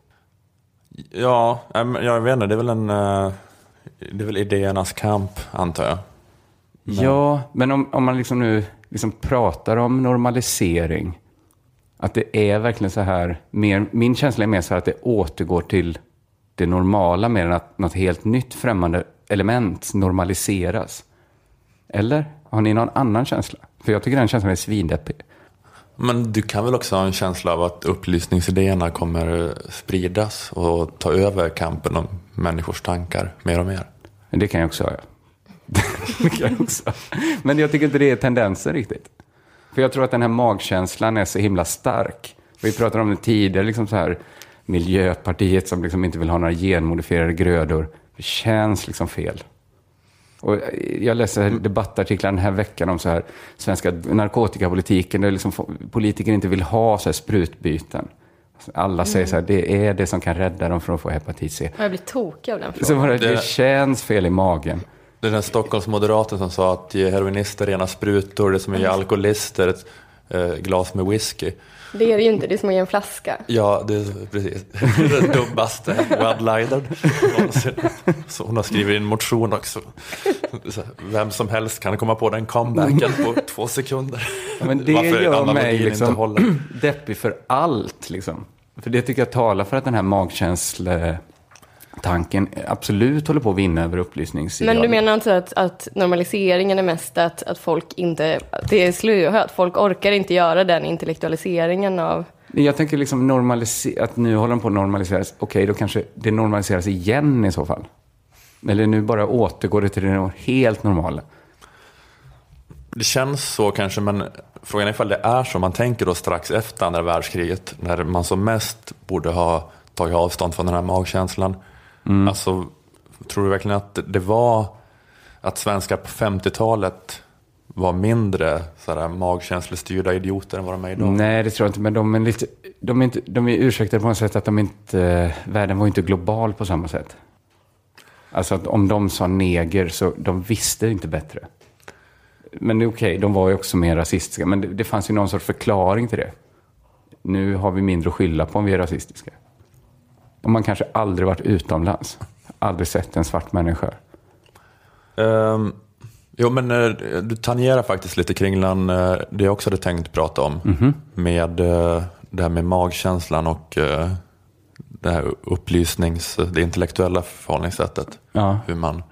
Ja, men jag vet inte, det är väl en... eh, Det är väl idéernas kamp, antar jag. Ja, men om, om man liksom nu liksom pratar om normalisering, att det är verkligen så här, mer, min känsla är mer så här att det återgår till det normala mer än att något helt nytt främmande element normaliseras. Eller? Har ni någon annan känsla? För jag tycker den känslan är svindeppig. Men du kan väl också ha en känsla av att upplysningsidéerna kommer spridas och ta över kampen om människors tankar mer och mer? Det kan jag också ha, ja. det kan jag också. Men jag tycker inte det är tendensen riktigt. För jag tror att den här magkänslan är så himla stark. Vi pratade om det tidigare, liksom så här, Miljöpartiet som liksom inte vill ha några genmodifierade grödor. Det känns liksom fel. Och jag läser debattartiklar den här veckan om så här, svenska narkotikapolitiken, där liksom politiker inte vill ha så här sprutbyten. Alla säger så här, det är det som kan rädda dem från att få hepatit C. Jag blir tokig av den Så frågan. var det, det Det- känns fel i magen. Det är den Stockholmsmoderaten som sa att ge heroinister rena sprutor, det är som att ge alkoholister ett eh, glas med whisky. Det är det ju inte, det är som att ge en flaska. Ja, det är precis den dummaste någonsin. Så hon har skrivit en motion också. Vem som helst kan komma på den comebacken på två sekunder. Ja, Men det Varför gör mig inte liksom håller. deppig för allt. Liksom. För det tycker jag talar för att den här magkänsletanken absolut håller på att vinna över upplysningsideal. Men du menar alltså att, att normaliseringen är mest att, att folk inte, att det är slöhet, folk orkar inte göra den intellektualiseringen av Jag tänker liksom att nu håller de på att normaliseras. Okej, då kanske det normaliseras igen i så fall. Eller nu bara återgår det till det helt normala. Det känns så kanske, men frågan är ifall det är så. Man tänker då strax efter andra världskriget, när man som mest borde ha tagit avstånd från den här magkänslan. Alltså, tror du verkligen att det var att svenskar på 50-talet var mindre sådär, magkänslestyrda idioter än vad de är idag? Nej, det tror jag inte. Men de är, lite, de är, inte, de är ursäktade på något sätt att de inte, världen var inte global på samma sätt. Alltså att om de sa neger så de visste inte bättre. Men det är okej, de var ju också mer rasistiska. Men det, det fanns ju någon sorts förklaring till det. Nu har vi mindre att skylla på om vi är rasistiska. Och man kanske aldrig varit utomlands. Aldrig sett en svart människa. Um, jo, men eh, du tangerar faktiskt lite kring Lan, eh, det jag också hade tänkt prata om. Med eh, det här med magkänslan och det här upplysnings, det intellektuella förhållningssättet. Ja. Hur, man,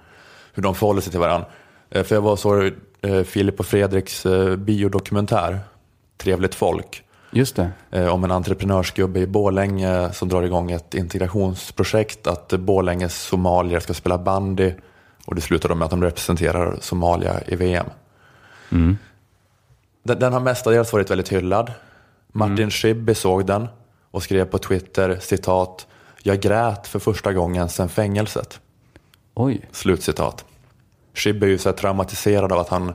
hur de förhåller sig till varandra. För jag var eh, Filip och Fredriks biodokumentär, Trevligt folk. Just det. eh, om en entreprenörsgubbe i Borlänge som drar igång ett integrationsprojekt att Borlänges somalier ska spela bandy och det slutar med att de representerar Somalia i VM. Den, den har mestadels varit väldigt hyllad. Martin Schibbye såg den och skrev på Twitter citat Jag grät för första gången sedan fängelset. Oj. Slutcitat. Schibbye är ju så traumatiserad av att han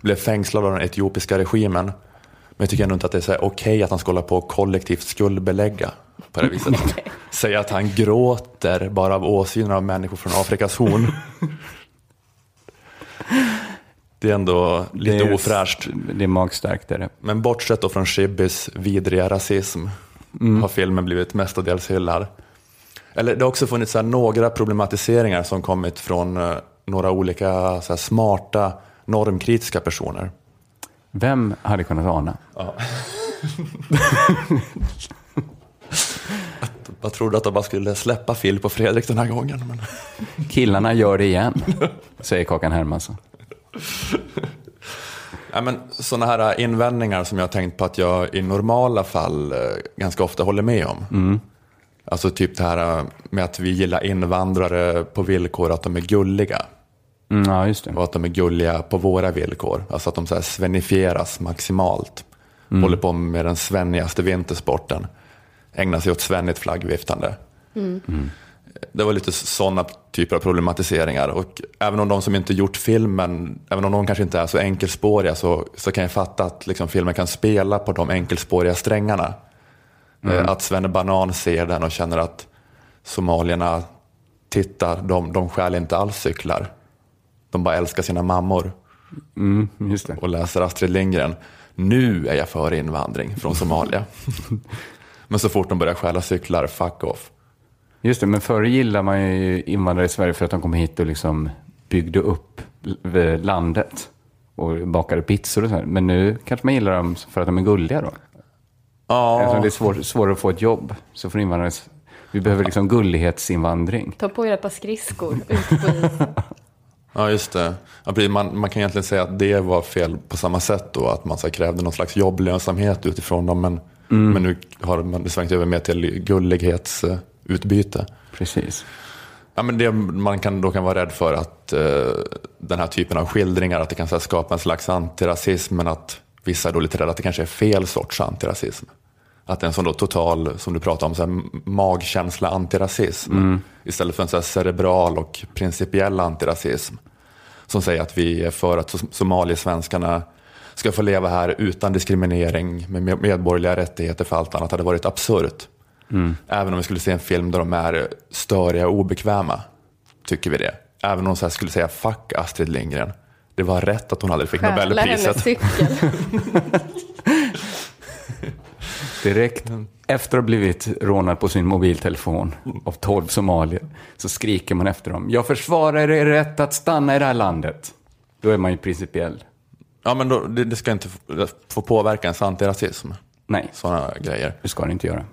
blev fängslad av den etiopiska regimen. Men jag tycker ändå inte att det är okej att han ska hålla på och kollektivt skuldbelägga på det viset. Säga att han gråter bara av åsynen av människor från Afrikas horn. Det är ändå lite Det är- ofräscht. Det är magstarkt. Är det. Men bortsett då från Shibby's vidriga rasism har filmen blivit mestadels hyllad. Eller det har också funnits så några problematiseringar som kommit från eh, några olika smarta normkritiska personer. Vem hade kunnat ana? Jag trodde att de bara skulle släppa Filip och Fredrik den här gången. Men... Killarna gör det igen, säger Kakan Hermansson. Ja, men sådana här invändningar som jag tänkt på att jag i normala fall eh, ganska ofta håller med om. Alltså typ det här eh, med att vi gillar invandrare på villkor att de är gulliga. Mm, ja, just det. Och att de är gulliga på våra villkor. Alltså att de så här svenifieras maximalt. Håller på med den svennigaste vintersporten. Ägnar sig åt svennigt flaggviftande. Det var lite sådana typer av problematiseringar. Och även om de som inte gjort filmen, även om de kanske inte är så enkelspåriga så, så kan jag fatta att liksom, filmen kan spela på de enkelspåriga strängarna. Eh, Att Svenne Banan ser den och känner att somalierna tittar, de, de stjäl inte alls cyklar. De bara älskar sina mammor Mm, just det. och läser Astrid Lindgren. Nu är jag för invandring från Somalia. Men så fort de börjar stjäla cyklar, fuck off. Just det, men förr gillade man ju invandrare i Sverige för att de kom hit och liksom byggde upp l- landet och bakade pizzor och så här. Men nu kanske man gillar dem för att de är gulliga då. Eftersom Ja, det är svår, svårare att få ett jobb så får invandrare... Vi behöver liksom gullighetsinvandring. Ta på er ett par skridskor ut på isen. Ja, just det. Man, man kan egentligen säga att det var fel på samma sätt då, att man så här, krävde någon slags jobblönsamhet utifrån dem, men, men nu har man svängt över mer till gullighetsutbyte. Precis. Ja, men det man kan, då kan vara rädd för att eh, den här typen av skildringar, att det kan här, skapa en slags antirasism, men att vissa är då lite rädda att det kanske är fel sorts antirasism. Att en sån då total, som du pratar om, så här, magkänsla antirasism. Istället för en så här cerebral och principiell antirasism. Som säger att vi är för att som- somaliesvenskarna ska få leva här utan diskriminering med med- medborgerliga rättigheter för allt annat hade varit absurt. Även om vi skulle se en film där de är störiga och obekväma, tycker vi det. Även om de så här skulle säga fuck Astrid Lindgren. Det var rätt att hon aldrig fick Stjäla hennes Nobelpriset. cykel. Direkt efter att ha blivit rånad på sin mobiltelefon av 12 somalier så skriker man efter dem. Jag försvarar er rätt att stanna i det här landet. Då är man ju principiell. Ja, men då, det, det ska inte få, få påverka ens antirasism. Nej, Sådana grejer. det ska det inte göra.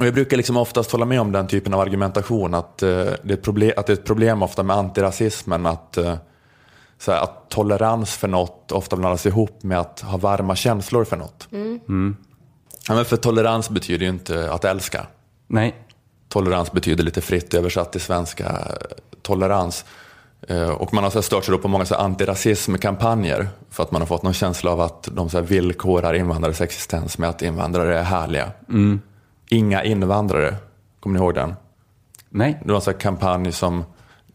Och jag brukar liksom oftast hålla med om den typen av argumentation. Att, eh, det, är ett problem, att det är ett problem ofta med antirasismen. Att, eh, så här, att tolerans för något ofta blandas ihop med att ha varma känslor för något. Ja, men för tolerans betyder ju inte att älska. Nej, Tolerans betyder lite fritt översatt till svenska tolerans. Eh, Och man har så stört sig på många så antirasismkampanjer för att man har fått någon känsla av att de så här villkorar invandrares existens med att invandrare är härliga. Inga invandrare, kommer ni ihåg den? nej, Det var en sån här kampanj som,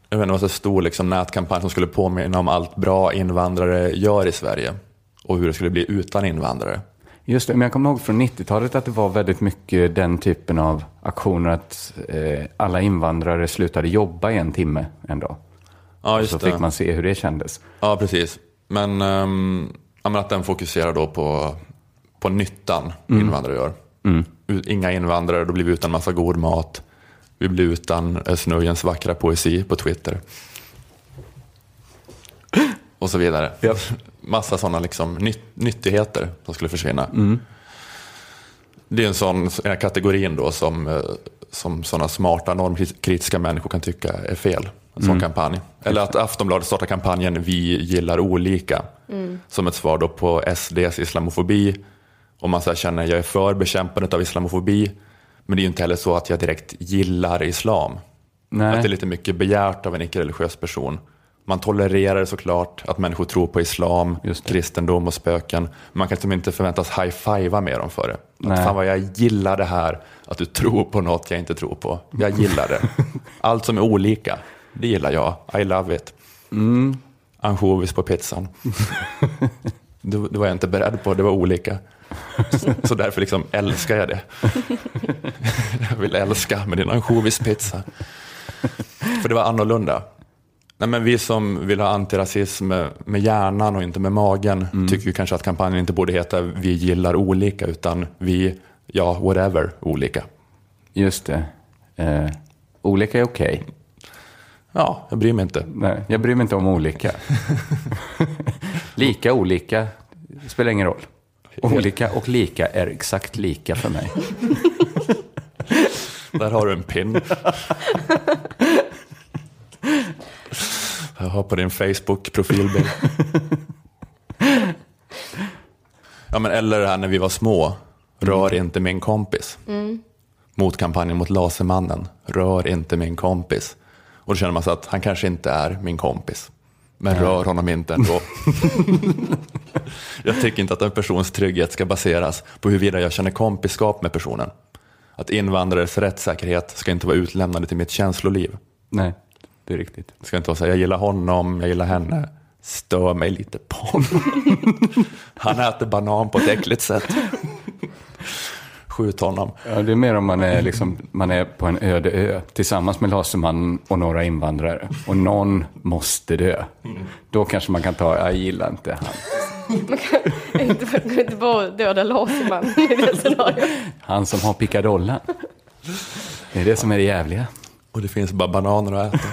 jag vet inte, det var en stor liksom nätkampanj som skulle påminna om allt bra invandrare gör i Sverige och hur det skulle bli utan invandrare. Just det, men jag kommer ihåg från 90-talet att det var väldigt mycket den typen av aktioner att eh, alla invandrare slutade jobba i en timme en dag. Ja, Och just så det. fick man se hur det kändes. Ja, precis. Men, um, ja, men att den fokuserar då på, på nyttan invandrare gör. U- Inga invandrare, då blir vi utan massa god mat. Vi blir utan Özz Nujens vackra poesi på Twitter. Och så vidare. Ja. Massa sådana liksom nyt- nyttigheter som skulle försvinna. Det är en sån en kategorin då som, eh, som sådana smarta normkritiska människor kan tycka är fel. En sån kampanj. Eller att Aftonbladet startar kampanjen Vi gillar olika. Som ett svar då på SDs islamofobi. Och man så känner jag är för bekämpandet av islamofobi. Men det är ju inte heller så att jag direkt gillar islam. Nej. Att det är lite mycket begärt av en icke-religiös person. Man tolererar såklart att människor tror på islam, kristendom och spöken. Man kan liksom inte förväntas high-fivea med dem för det. Att fan vad jag gillar det här, att du tror på något jag inte tror på. Jag gillar det. Allt som är olika, det gillar jag. I love it. Mm. Ansjovis på pizzan. Det, det var jag inte beredd på, det var olika. Så därför liksom älskar jag det. Jag vill älska med din ansjovispizza. För det var annorlunda. Nej, men vi som vill ha antirasism med, med hjärnan och inte med magen tycker ju kanske att kampanjen inte borde heta Vi gillar olika utan vi, ja, whatever, olika. Just det. Eh, olika är okej. Ja, jag bryr mig inte. Nej, jag bryr mig inte om olika. lika olika spelar ingen roll. Olika och lika är exakt lika för mig. Där har du en pin. Jag har på din Facebook-profilbild. Ja, men eller det här när vi var små. Rör inte min kompis. Mot kampanjen mot Lasermannen. Rör inte min kompis. Och då känner man så att han kanske inte är min kompis. Men rör honom inte ändå. jag tycker inte att en persons trygghet ska baseras på huruvida jag känner kompiskap med personen. Att invandrares rättssäkerhet ska inte vara utlämnade till mitt känsloliv. Nej, det är riktigt. Det ska inte vara så här, jag gillar honom, jag gillar henne. Stör mig lite på honom. Han äter banan på ett äckligt sätt. Skjut honom. Ja, det är mer om man är, liksom, man är på en öde ö tillsammans med Lasermannen och några invandrare. Och någon måste dö. Då kanske man kan ta, jag gillar inte han. inte för att inte bara döda Lasermannen i det scenariot. Han som har pickadollen. Det är det som är det jävliga. Och det finns bara bananer att äta.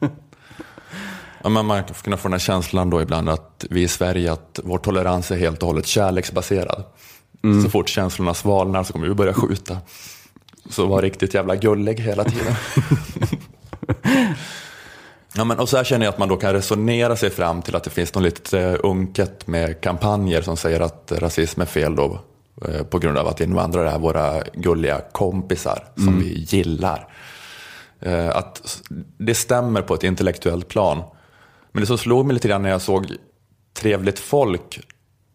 Ja, men man kan få den här känslan då ibland att vi i Sverige, att vår tolerans är helt och hållet kärleksbaserad. Så fort känslorna svalnar så kommer vi börja skjuta. Så var riktigt jävla gullig hela tiden. Ja, men, och så här känner jag att man då kan resonera sig fram till att det finns något lite eh, unket med kampanjer som säger att rasism är fel då eh, på grund av att invandrare är våra gulliga kompisar som vi gillar. Eh, Att det stämmer på ett intellektuellt plan. Men det som slog mig lite grann när jag såg Trevligt folk,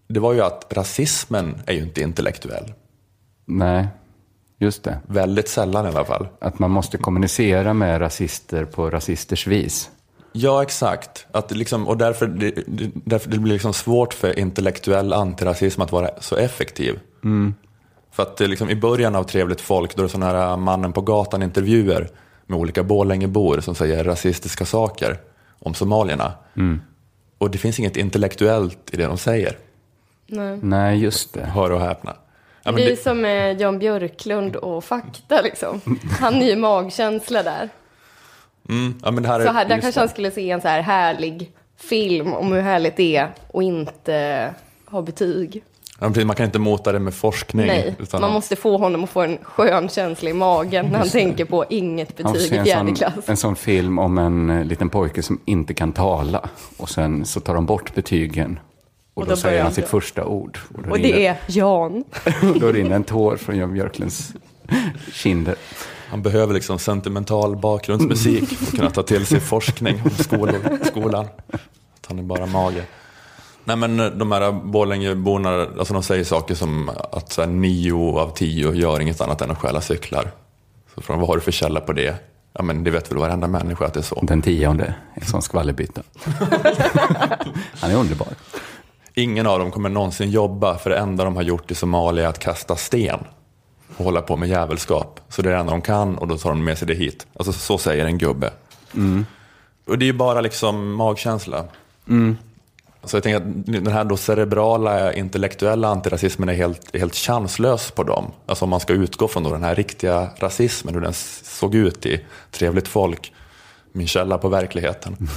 det var ju att rasismen är ju inte intellektuell. Nej, just det. Väldigt sällan i alla fall. Att man måste kommunicera med rasister på rasisters vis. Ja, exakt. Att liksom, och därför, det, därför det blir liksom svårt för intellektuell antirasism att vara så effektiv. För att det liksom, i början av Trevligt folk, då är det sådana här mannen på gatan-intervjuer med olika Borlängebor som säger rasistiska saker om somalierna. Och det finns inget intellektuellt i det de säger. Nej, just det. Hör och häpna. Ja, men det är det, som med Jan Björklund och fakta liksom. Han är ju magkänsla där. mm, ja, men det här är, Så här, där kanske det. han skulle se en så här härlig film om hur härligt det är och inte ha betyg. Ja, precis, man kan inte mota det med forskning. Nej, utan man måste få honom att få en skön känsla i magen när han tänker på inget betyg i en fjärde sån, klass. en sån film om en eh, liten pojke som inte kan tala. Och sen så tar de bort betygen. Och, Och då, då säger han sitt första ord. Och Och rinner, det är Jan. då rinner en tår från Jan Björklunds kinder. Han behöver liksom sentimental bakgrundsmusik för att kunna ta till sig forskning om skolan. Att han är bara mage. Nej men eh, de här Borlängeborna, alltså de säger saker som att så här, nio av tio gör inget annat än att stjäla cyklar. Så från vad har du för källa på det? Ja men det vet väl varenda människa att det är så. Den tionde, en sån skvallerbytta. Han är underbar. Ingen av dem kommer någonsin jobba för det enda de har gjort i Somalia är att kasta sten och hålla på med jävelskap. Så det är det enda de kan och då tar de med sig det hit. Alltså så säger en gubbe. Och det är ju bara liksom magkänsla. Så jag tänker att den här då cerebrala intellektuella antirasismen är helt, helt chanslös på dem. Alltså om man ska utgå från då den här riktiga rasismen, hur den såg ut i Trevligt folk, min källa på verkligheten.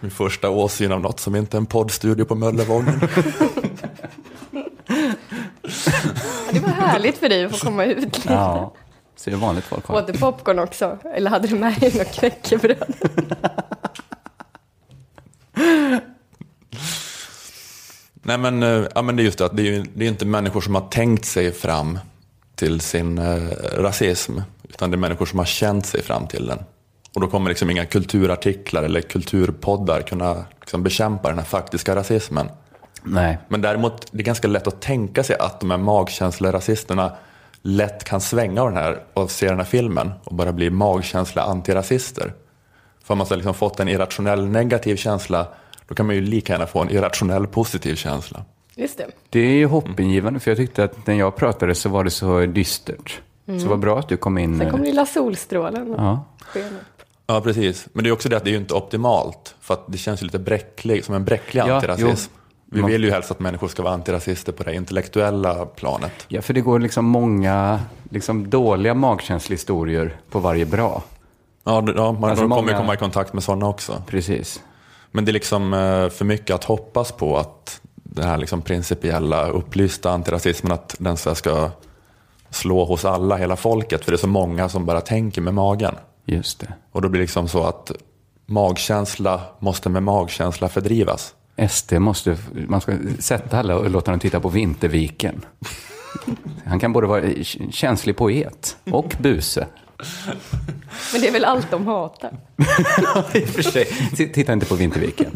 Min första åsyn av något som inte är en poddstudio på Möllevången. Det var härligt för dig att få komma ut lite. Ja, så är det vanligt folk har. Åt du popcorn också? Eller hade du med dig något knäckebröd? Nej men, eh, ja, men det är just det att det är ju det är inte människor som har tänkt sig fram till sin eh, rasism. Utan det är människor som har känt sig fram till den. Och då kommer liksom inga kulturartiklar eller kulturpoddar kunna liksom bekämpa den här faktiska rasismen. Nej, Men däremot, det är ganska lätt att tänka sig att de här magkänslorasisterna lätt kan svänga av den här, och se den här filmen och bara bli magkänsla antirasister. För om man så har liksom fått en irrationell negativ känsla, då kan man ju lika gärna få en irrationell positiv känsla. Just det. det är ju hoppingivande för jag tyckte att när jag pratade så var det så dystert. Så vad bra att du kom in. Sen kom lilla solstrålen och Ja, sken upp. Ja, precis. Men det är också det att det är ju inte optimalt. För att det känns ju lite bräcklig, som en bräcklig Ja, antirasism. jo. Vi vill ju helst att människor ska vara antirasister på det intellektuella planet. ja, för det går liksom många liksom dåliga magkänslehistorier på varje bra. Ja, ja man Alltså kommer många- ju komma i kontakt med sådana också. Precis. Men det är liksom eh, för mycket att hoppas på att den här liksom principiella upplysta antirasismen, att den ska slå hos alla, hela folket. För det är så många som bara tänker med magen. Just det. Och då blir det liksom så att magkänsla måste med magkänsla fördrivas. SD måste, man ska sätta alla och låta dem titta på Vinterviken. Han kan både vara känslig poet och buse. Men det är väl allt de hatar. I och för sig. Titta inte på Vinterviken.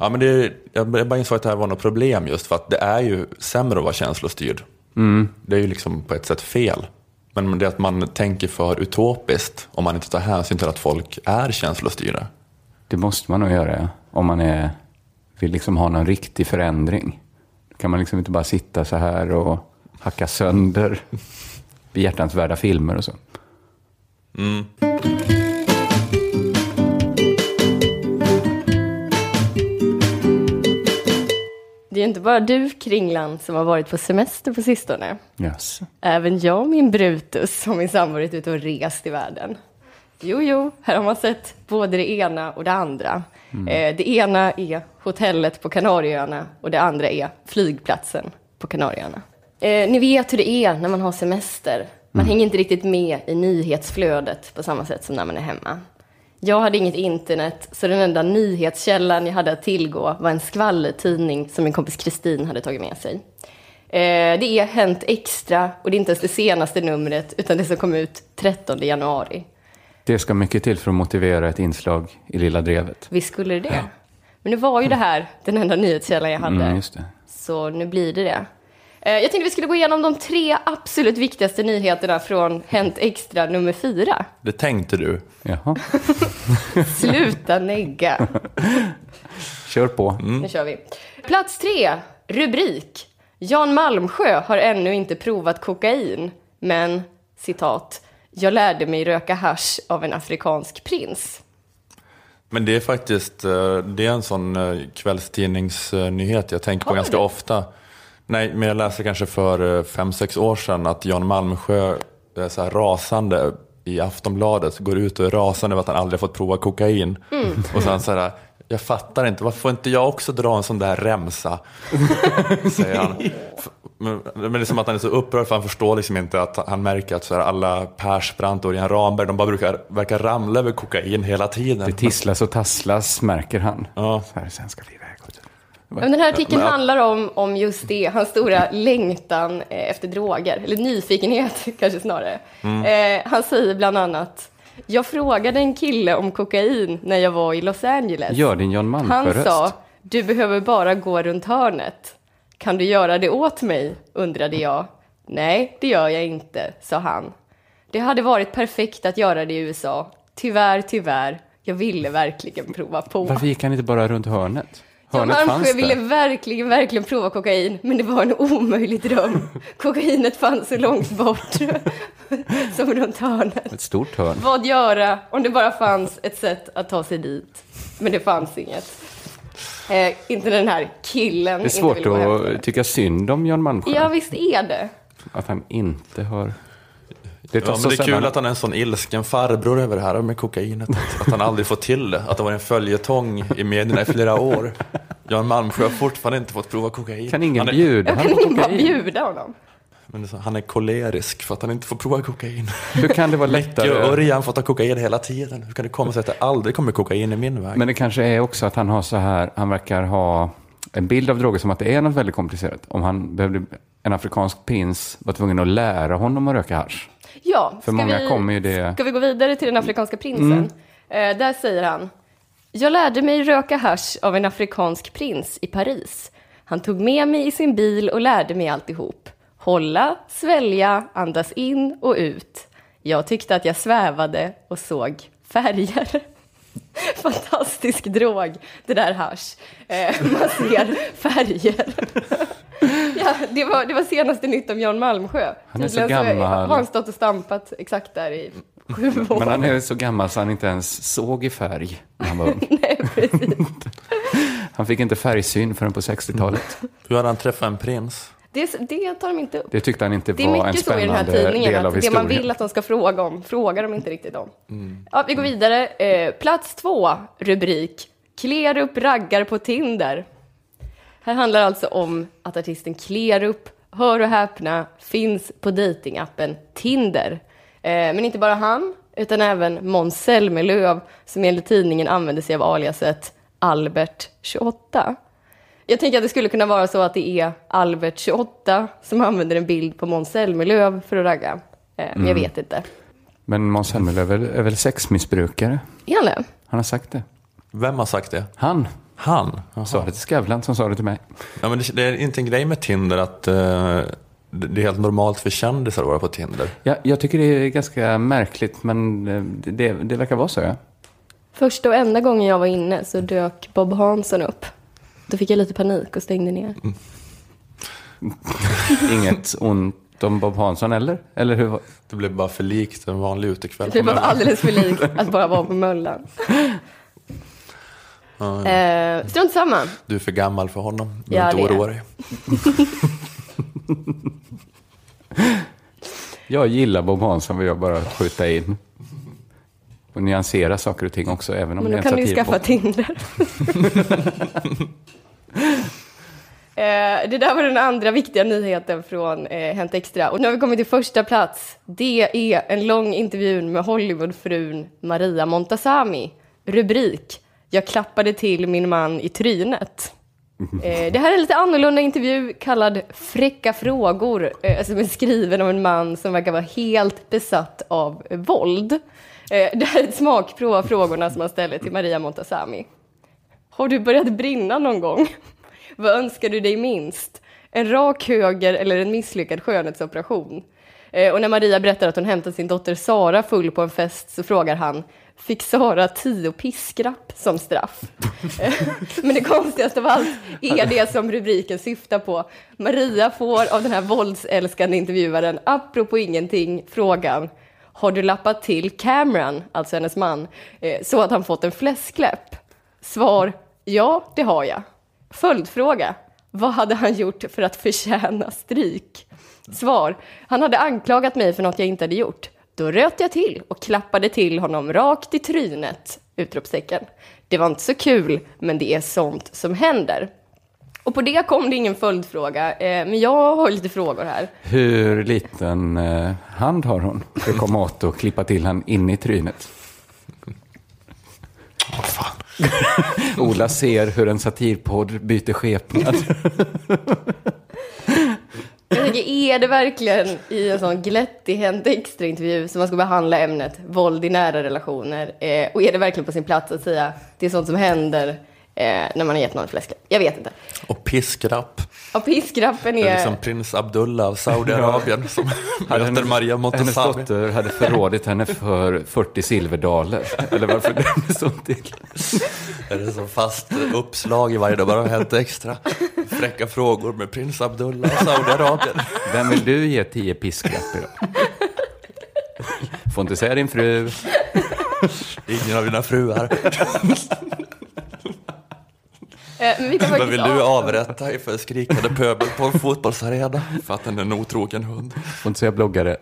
Ja, men det, jag bara insåg att det här var något problem just för att det är ju sämre att vara känslostyrd. Det är ju liksom på ett sätt fel. Men det är att man tänker för utopiskt om man inte tar hänsyn till att folk är känslostyrda. Det måste man nog göra, ja. Om man är, vill liksom ha någon riktig förändring. Då kan man liksom inte bara sitta så här och hacka sönder behjärtansvärda filmer och så. Det är inte bara du, Kringlan, som har varit på semester på sistone. Yes. Även jag, min Brutus, och min sambo varit ute och rest i världen. Jo, jo, här har man sett både det ena och det andra. Eh, det ena är hotellet på Kanarieöarna och det andra är flygplatsen på Kanarieöarna. Eh, ni vet hur det är när man har semester. Man hänger inte riktigt med i nyhetsflödet på samma sätt som när man är hemma. Jag hade inget internet, så den enda nyhetskällan jag hade att tillgå var en skvallertidning som min kompis Kristin hade tagit med sig. Eh, det är Hänt Extra och det är inte ens det senaste numret, utan det som kom ut 13 januari. Det ska mycket till för att motivera ett inslag i Lilla Drevet. Visst skulle det det? Men nu var ju det här den enda nyhetskällan jag hade. Mm. Så nu blir det det. Eh, Jag tänkte vi skulle gå igenom de tre absolut viktigaste nyheterna från Hänt Extra nummer fyra. Det tänkte du. Jaha, Sluta negga. kör på. Nu kör vi. Plats tre, rubrik. Jan Malmsjö har ännu inte provat kokain, men citat. Jag lärde mig röka hasch av en afrikansk prins. Men det är faktiskt eh, det är en sån eh, kvällstidningsnyhet jag tänker på ganska ofta. Nej, men jag läste kanske för eh, fem, sex år sedan att Jan Malmsjö är så här rasande i Aftonbladet, går ut och är rasande över att han aldrig fått prova kokain. Mm. Och sen så här, jag fattar inte, varför får inte jag också dra en sån där remsa? Säger han. Men men det är som att han är så upprörd för han förstår liksom inte att han märker att så här, alla Persbrandt och Örjan Ramberg, de bara brukar, verkar ramla över kokain hela tiden. Det tisslas och tasslas, märker han. Ja. Så här, sen ska vi iväg. Men den här artikeln Men- handlar om, om just det, hans stora längtan eh, efter droger, eller nyfikenhet kanske snarare. Eh, han säger bland annat, jag frågade en kille om kokain när jag var i Los Angeles. Gör din Jan Han Malmsjö-röst. sa, du behöver bara gå runt hörnet. Kan du göra det åt mig? undrade jag. Nej, det gör jag inte, sa han. Det hade varit perfekt att göra det i USA. Tyvärr, tyvärr. Jag ville verkligen prova på. Varför gick han inte bara runt hörnet? Fanns Malmsjö ville verkligen, verkligen prova kokain, men det var en omöjlig dröm. Kokainet fanns så långt bort, som runt hörnet. Ett stort hörn. Vad göra om det bara fanns ett sätt att ta sig dit? Men det fanns inget. Eh, inte den här killen. Det är svårt att tycka synd om Jan Malmsjö. Ja, visst är det. Att han inte har... Det, Ja, men så det är kul att han är en sån ilsken farbror över det här med kokainet. Att, han aldrig får till det. Att det var en följetong i medierna i flera år. Jan Malmsjö har fortfarande inte fått prova kokain. Kan ingen han är, bjuda honom kan på kokain? bjuda honom. men så- han är kolerisk för att han inte får prova kokain. Hur kan det vara Micke och lättare? Örjan får ta kokain hela tiden. Hur kan det komma sig att det aldrig kommer kokain i min väg? Men det kanske är också att han har så här, han verkar ha en bild av droger som att det är något väldigt komplicerat. Om han behövde, en afrikansk prins var tvungen att lära honom att röka hasch. Ja, För många vi, kommer ju det- Mm. Ska vi gå vidare till den afrikanska prinsen? Eh, där säger han. Jag lärde mig röka hasch av en afrikansk prins i Paris. Han tog med mig i sin bil och lärde mig alltihop. Hålla, svälja, andas in och ut. Jag tyckte att jag svävade och såg färger. Fantastisk drog, det där hasch. Eh, man ser färger. ja, det, var, det var senaste nytt om Jan Malmsjö. Han är så gammal. har han stått och stampat exakt där i sju år. Men han är så gammal så han inte ens såg i färg när han var ung. Nej, precis. Han fick inte färgsyn förrän på 60-talet. Hur hade han träffat en prins? Det, det tar de inte upp. Det tyckte han inte Det är var en mycket så i den här spännande tidningen, del av att det man historien. vill att de ska fråga om, frågar de inte riktigt om. Ja, vi går vidare. Eh, plats två, rubrik. Klerup raggar på Tinder. Här handlar alltså om att artisten Klerup, hör och häpna, finns på datingappen Tinder. Eh, men inte bara han, utan även Måns Zelmerlöw, som enligt tidningen använder sig av aliaset Albert28. Jag tänker att det skulle kunna vara så att det är Albert28 som använder en bild på Måns Zelmerlöw för att ragga. Eh, men jag vet inte. Men Måns Zelmerlöw är väl, är väl sexmissbrukare? Är han det? Han har sagt det. Vem har sagt det? Han Han? Jaha. sa det till Skavlan som sa det till mig. Ja, men det, det är inte en grej med Tinder att eh, det det är helt normalt för kändisar att vara på Tinder. Ja, jag tycker det är ganska märkligt, men eh, det, det verkar vara så. Ja. Första och enda gången jag var inne så dök Bob Hansson upp. Då fick jag lite panik och stängde ner. Inget ont om Bob Hansson, eller? Eller hur? Det blev bara för likt en vanlig utekväll. Det Möllan. alldeles för likt att bara vara på Möllan. Eh, strunt samma. Du är för gammal för honom. Du Ja, ja, inte oroa dig. Jag gillar Bob Hansson, vill jag bara skjuta in. Och nyansera saker och ting också, även om Men det då kan du ju skaffa. Tinder. Eh, det där var den andra viktiga nyheten från eh, Hänt Extra. Och nu har vi kommit till första plats. Det är en lång intervju med Hollywoodfrun Maria Montazami. Rubrik jag klappade till min man i trynet. Eh, det här är en lite annorlunda intervju kallad Fräcka frågor, eh, alltså, som är skriven av en man som verkar vara helt besatt av eh, våld. Eh, det här är ett smakprov av frågorna som han ställer till Maria Montazami. Har du börjat brinna någon gång? Vad önskar du dig minst? En rak höger eller en misslyckad skönhetsoperation? Eh, och när Maria berättar att hon hämtat sin dotter Sara full på en fest så frågar han Fick Sara tio piskrapp som straff? Eh, men det konstigaste av allt är det som rubriken syftar på. Maria får av den här våldsälskande intervjuaren, apropå ingenting, frågan Har du lappat till Cameron, alltså hennes man, eh, så att han fått en fläskläpp? Svar Ja, det har jag. Följdfråga. Vad hade han gjort för att förtjäna stryk? Svar. Han hade anklagat mig för något jag inte hade gjort. Då röt jag till och klappade till honom rakt i trynet! Utropstecken. Det var inte så kul, men det är sånt som händer. Och på det kom det ingen följdfråga, eh, men jag har lite frågor här. Hur liten eh, hand har hon för att komma åt och klippa till han in i trynet? Ola ser hur en satirpodd byter skepnad. Jag tänker, är det verkligen i en sån glättig Hänt Extra-intervju som man ska behandla ämnet våld i nära relationer? Eh, och är det verkligen på sin plats att säga det är sånt som händer eh, när man har gett någon fläskläpp? Jag vet inte. Och piskrapp. Ja, piskrappen Det är är... liksom prins Abdullah av Saudiarabien som möter Maria hennes Montazami. dotter hade förrådit henne för 40 silverdaler. Eller varför är så till. Är det så fast uppslag i varje dag, bara Hänt Extra. Fräcka frågor med prins Abdullah av Saudiarabien. Vem vill du ge 10 piskrapp idag? Får inte säga din fru. Ingen av dina fruar. Eh, men vi kan vill du av- avrätta för skrikande pöbel på en fotbollsarena? För att den är en otrogen hund. Får inte säga bloggare.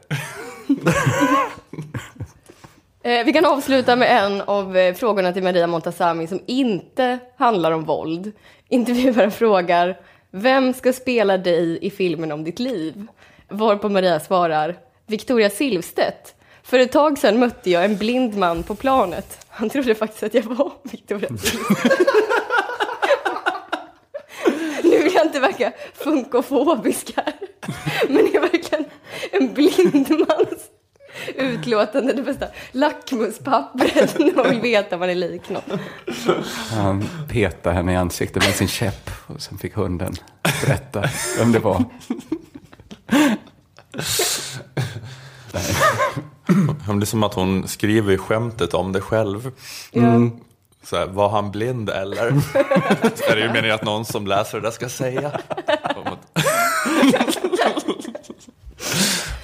Eh, vi kan avsluta med en av eh, frågorna till Maria Montazami som inte handlar om våld. Intervjuaren frågar Vem ska spela dig i filmen om ditt liv? Varpå Maria svarar Victoria Silvstedt. För ett tag sedan mötte jag en blind man på planet. Han trodde faktiskt att jag var Victoria Silvstedt. nu vill jag inte verka funkofobisk här. Men det är verkligen en blind mans utlåtande det bästa lackmuspappret när man vill veta vad det är lik något. Han petade henne i ansiktet med sin käpp och sen fick hunden berätta vem det var. Det är som att hon skriver skämtet om det själv. Ja. Så här, var han blind eller? Så är det ju meningen att någon som läser det där ska säga.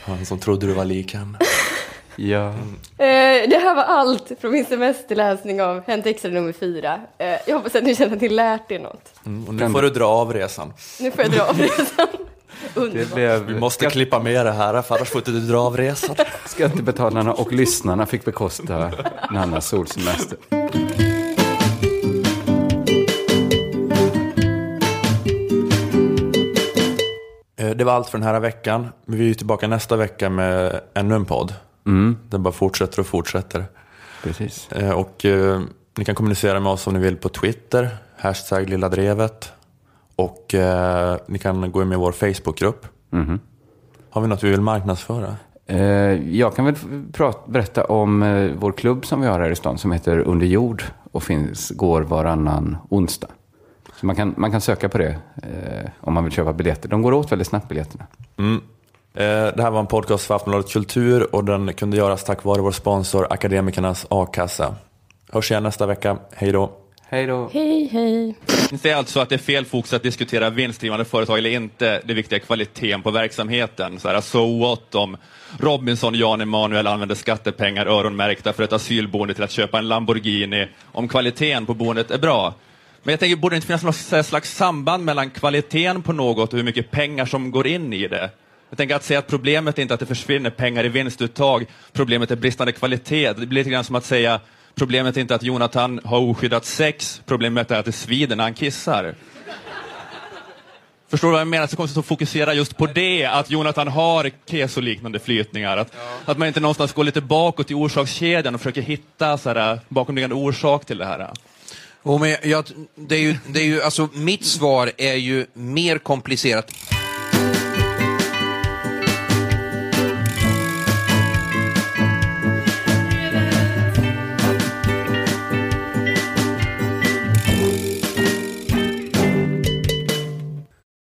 Han som trodde du var lik henne. Ja, Eh, det här var allt från min semesterläsning av Hänt Extra nummer fyra. Eh, jag hoppas att ni känner att ni lärt er något. Mm, och nu får du dra av resan. Nu får jag dra av resan. det Underbart. blev Vi måste klippa med det här för annars får inte du dra av resan. Skattebetalarna och lyssnarna fick bekosta Nannas solsemester. Det var allt för den här veckan. Vi är tillbaka nästa vecka med ännu en podd. Den bara fortsätter och fortsätter. Precis. Eh, Och eh, ni kan kommunicera med oss om ni vill på Twitter, hashtag lilla drevet. Och eh, ni kan gå in med i vår Facebookgrupp. Har vi något vi vill marknadsföra? Eh, Jag kan väl prata, berätta om vår klubb som vi har här i stan som heter Under jord och finns, går varannan onsdag. Så man kan, man kan söka på det eh, om man vill köpa biljetter. De går åt väldigt snabbt biljetterna. Eh, Det här var en podcast för Aftonbladet Kultur och den kunde göras tack vare vår sponsor Akademikernas A-kassa. Hörs igen nästa vecka. Hej då! Hej då! Hej, hej. Det är alltså att det är fel fokus att diskutera vinstdrivande företag eller inte. Det viktiga är kvaliteten på verksamheten. Så här, so what om Robinson och Jan Emanuel använder skattepengar öronmärkta för ett asylboende till att köpa en Lamborghini om kvaliteten på boendet är bra. Men jag tänker, borde det inte finnas något slags samband mellan kvaliteten på något och hur mycket pengar som går in i det? Jag tänker att säga att problemet är inte att det försvinner pengar i vinstuttag, problemet är bristande kvalitet. Det blir lite grann som att säga problemet är inte att Jonathan har oskyddat sex, problemet är att det svider när han kissar. Förstår du vad jag menar? Så konstigt att fokusera just på det, att Jonathan har kesoliknande flytningar. Att, ja. att man inte någonstans går lite bakåt i orsakskedjan och försöker hitta bakomliggande orsak till det här. Oh, men jag, det är ju, det är ju, alltså, mitt svar är ju mer komplicerat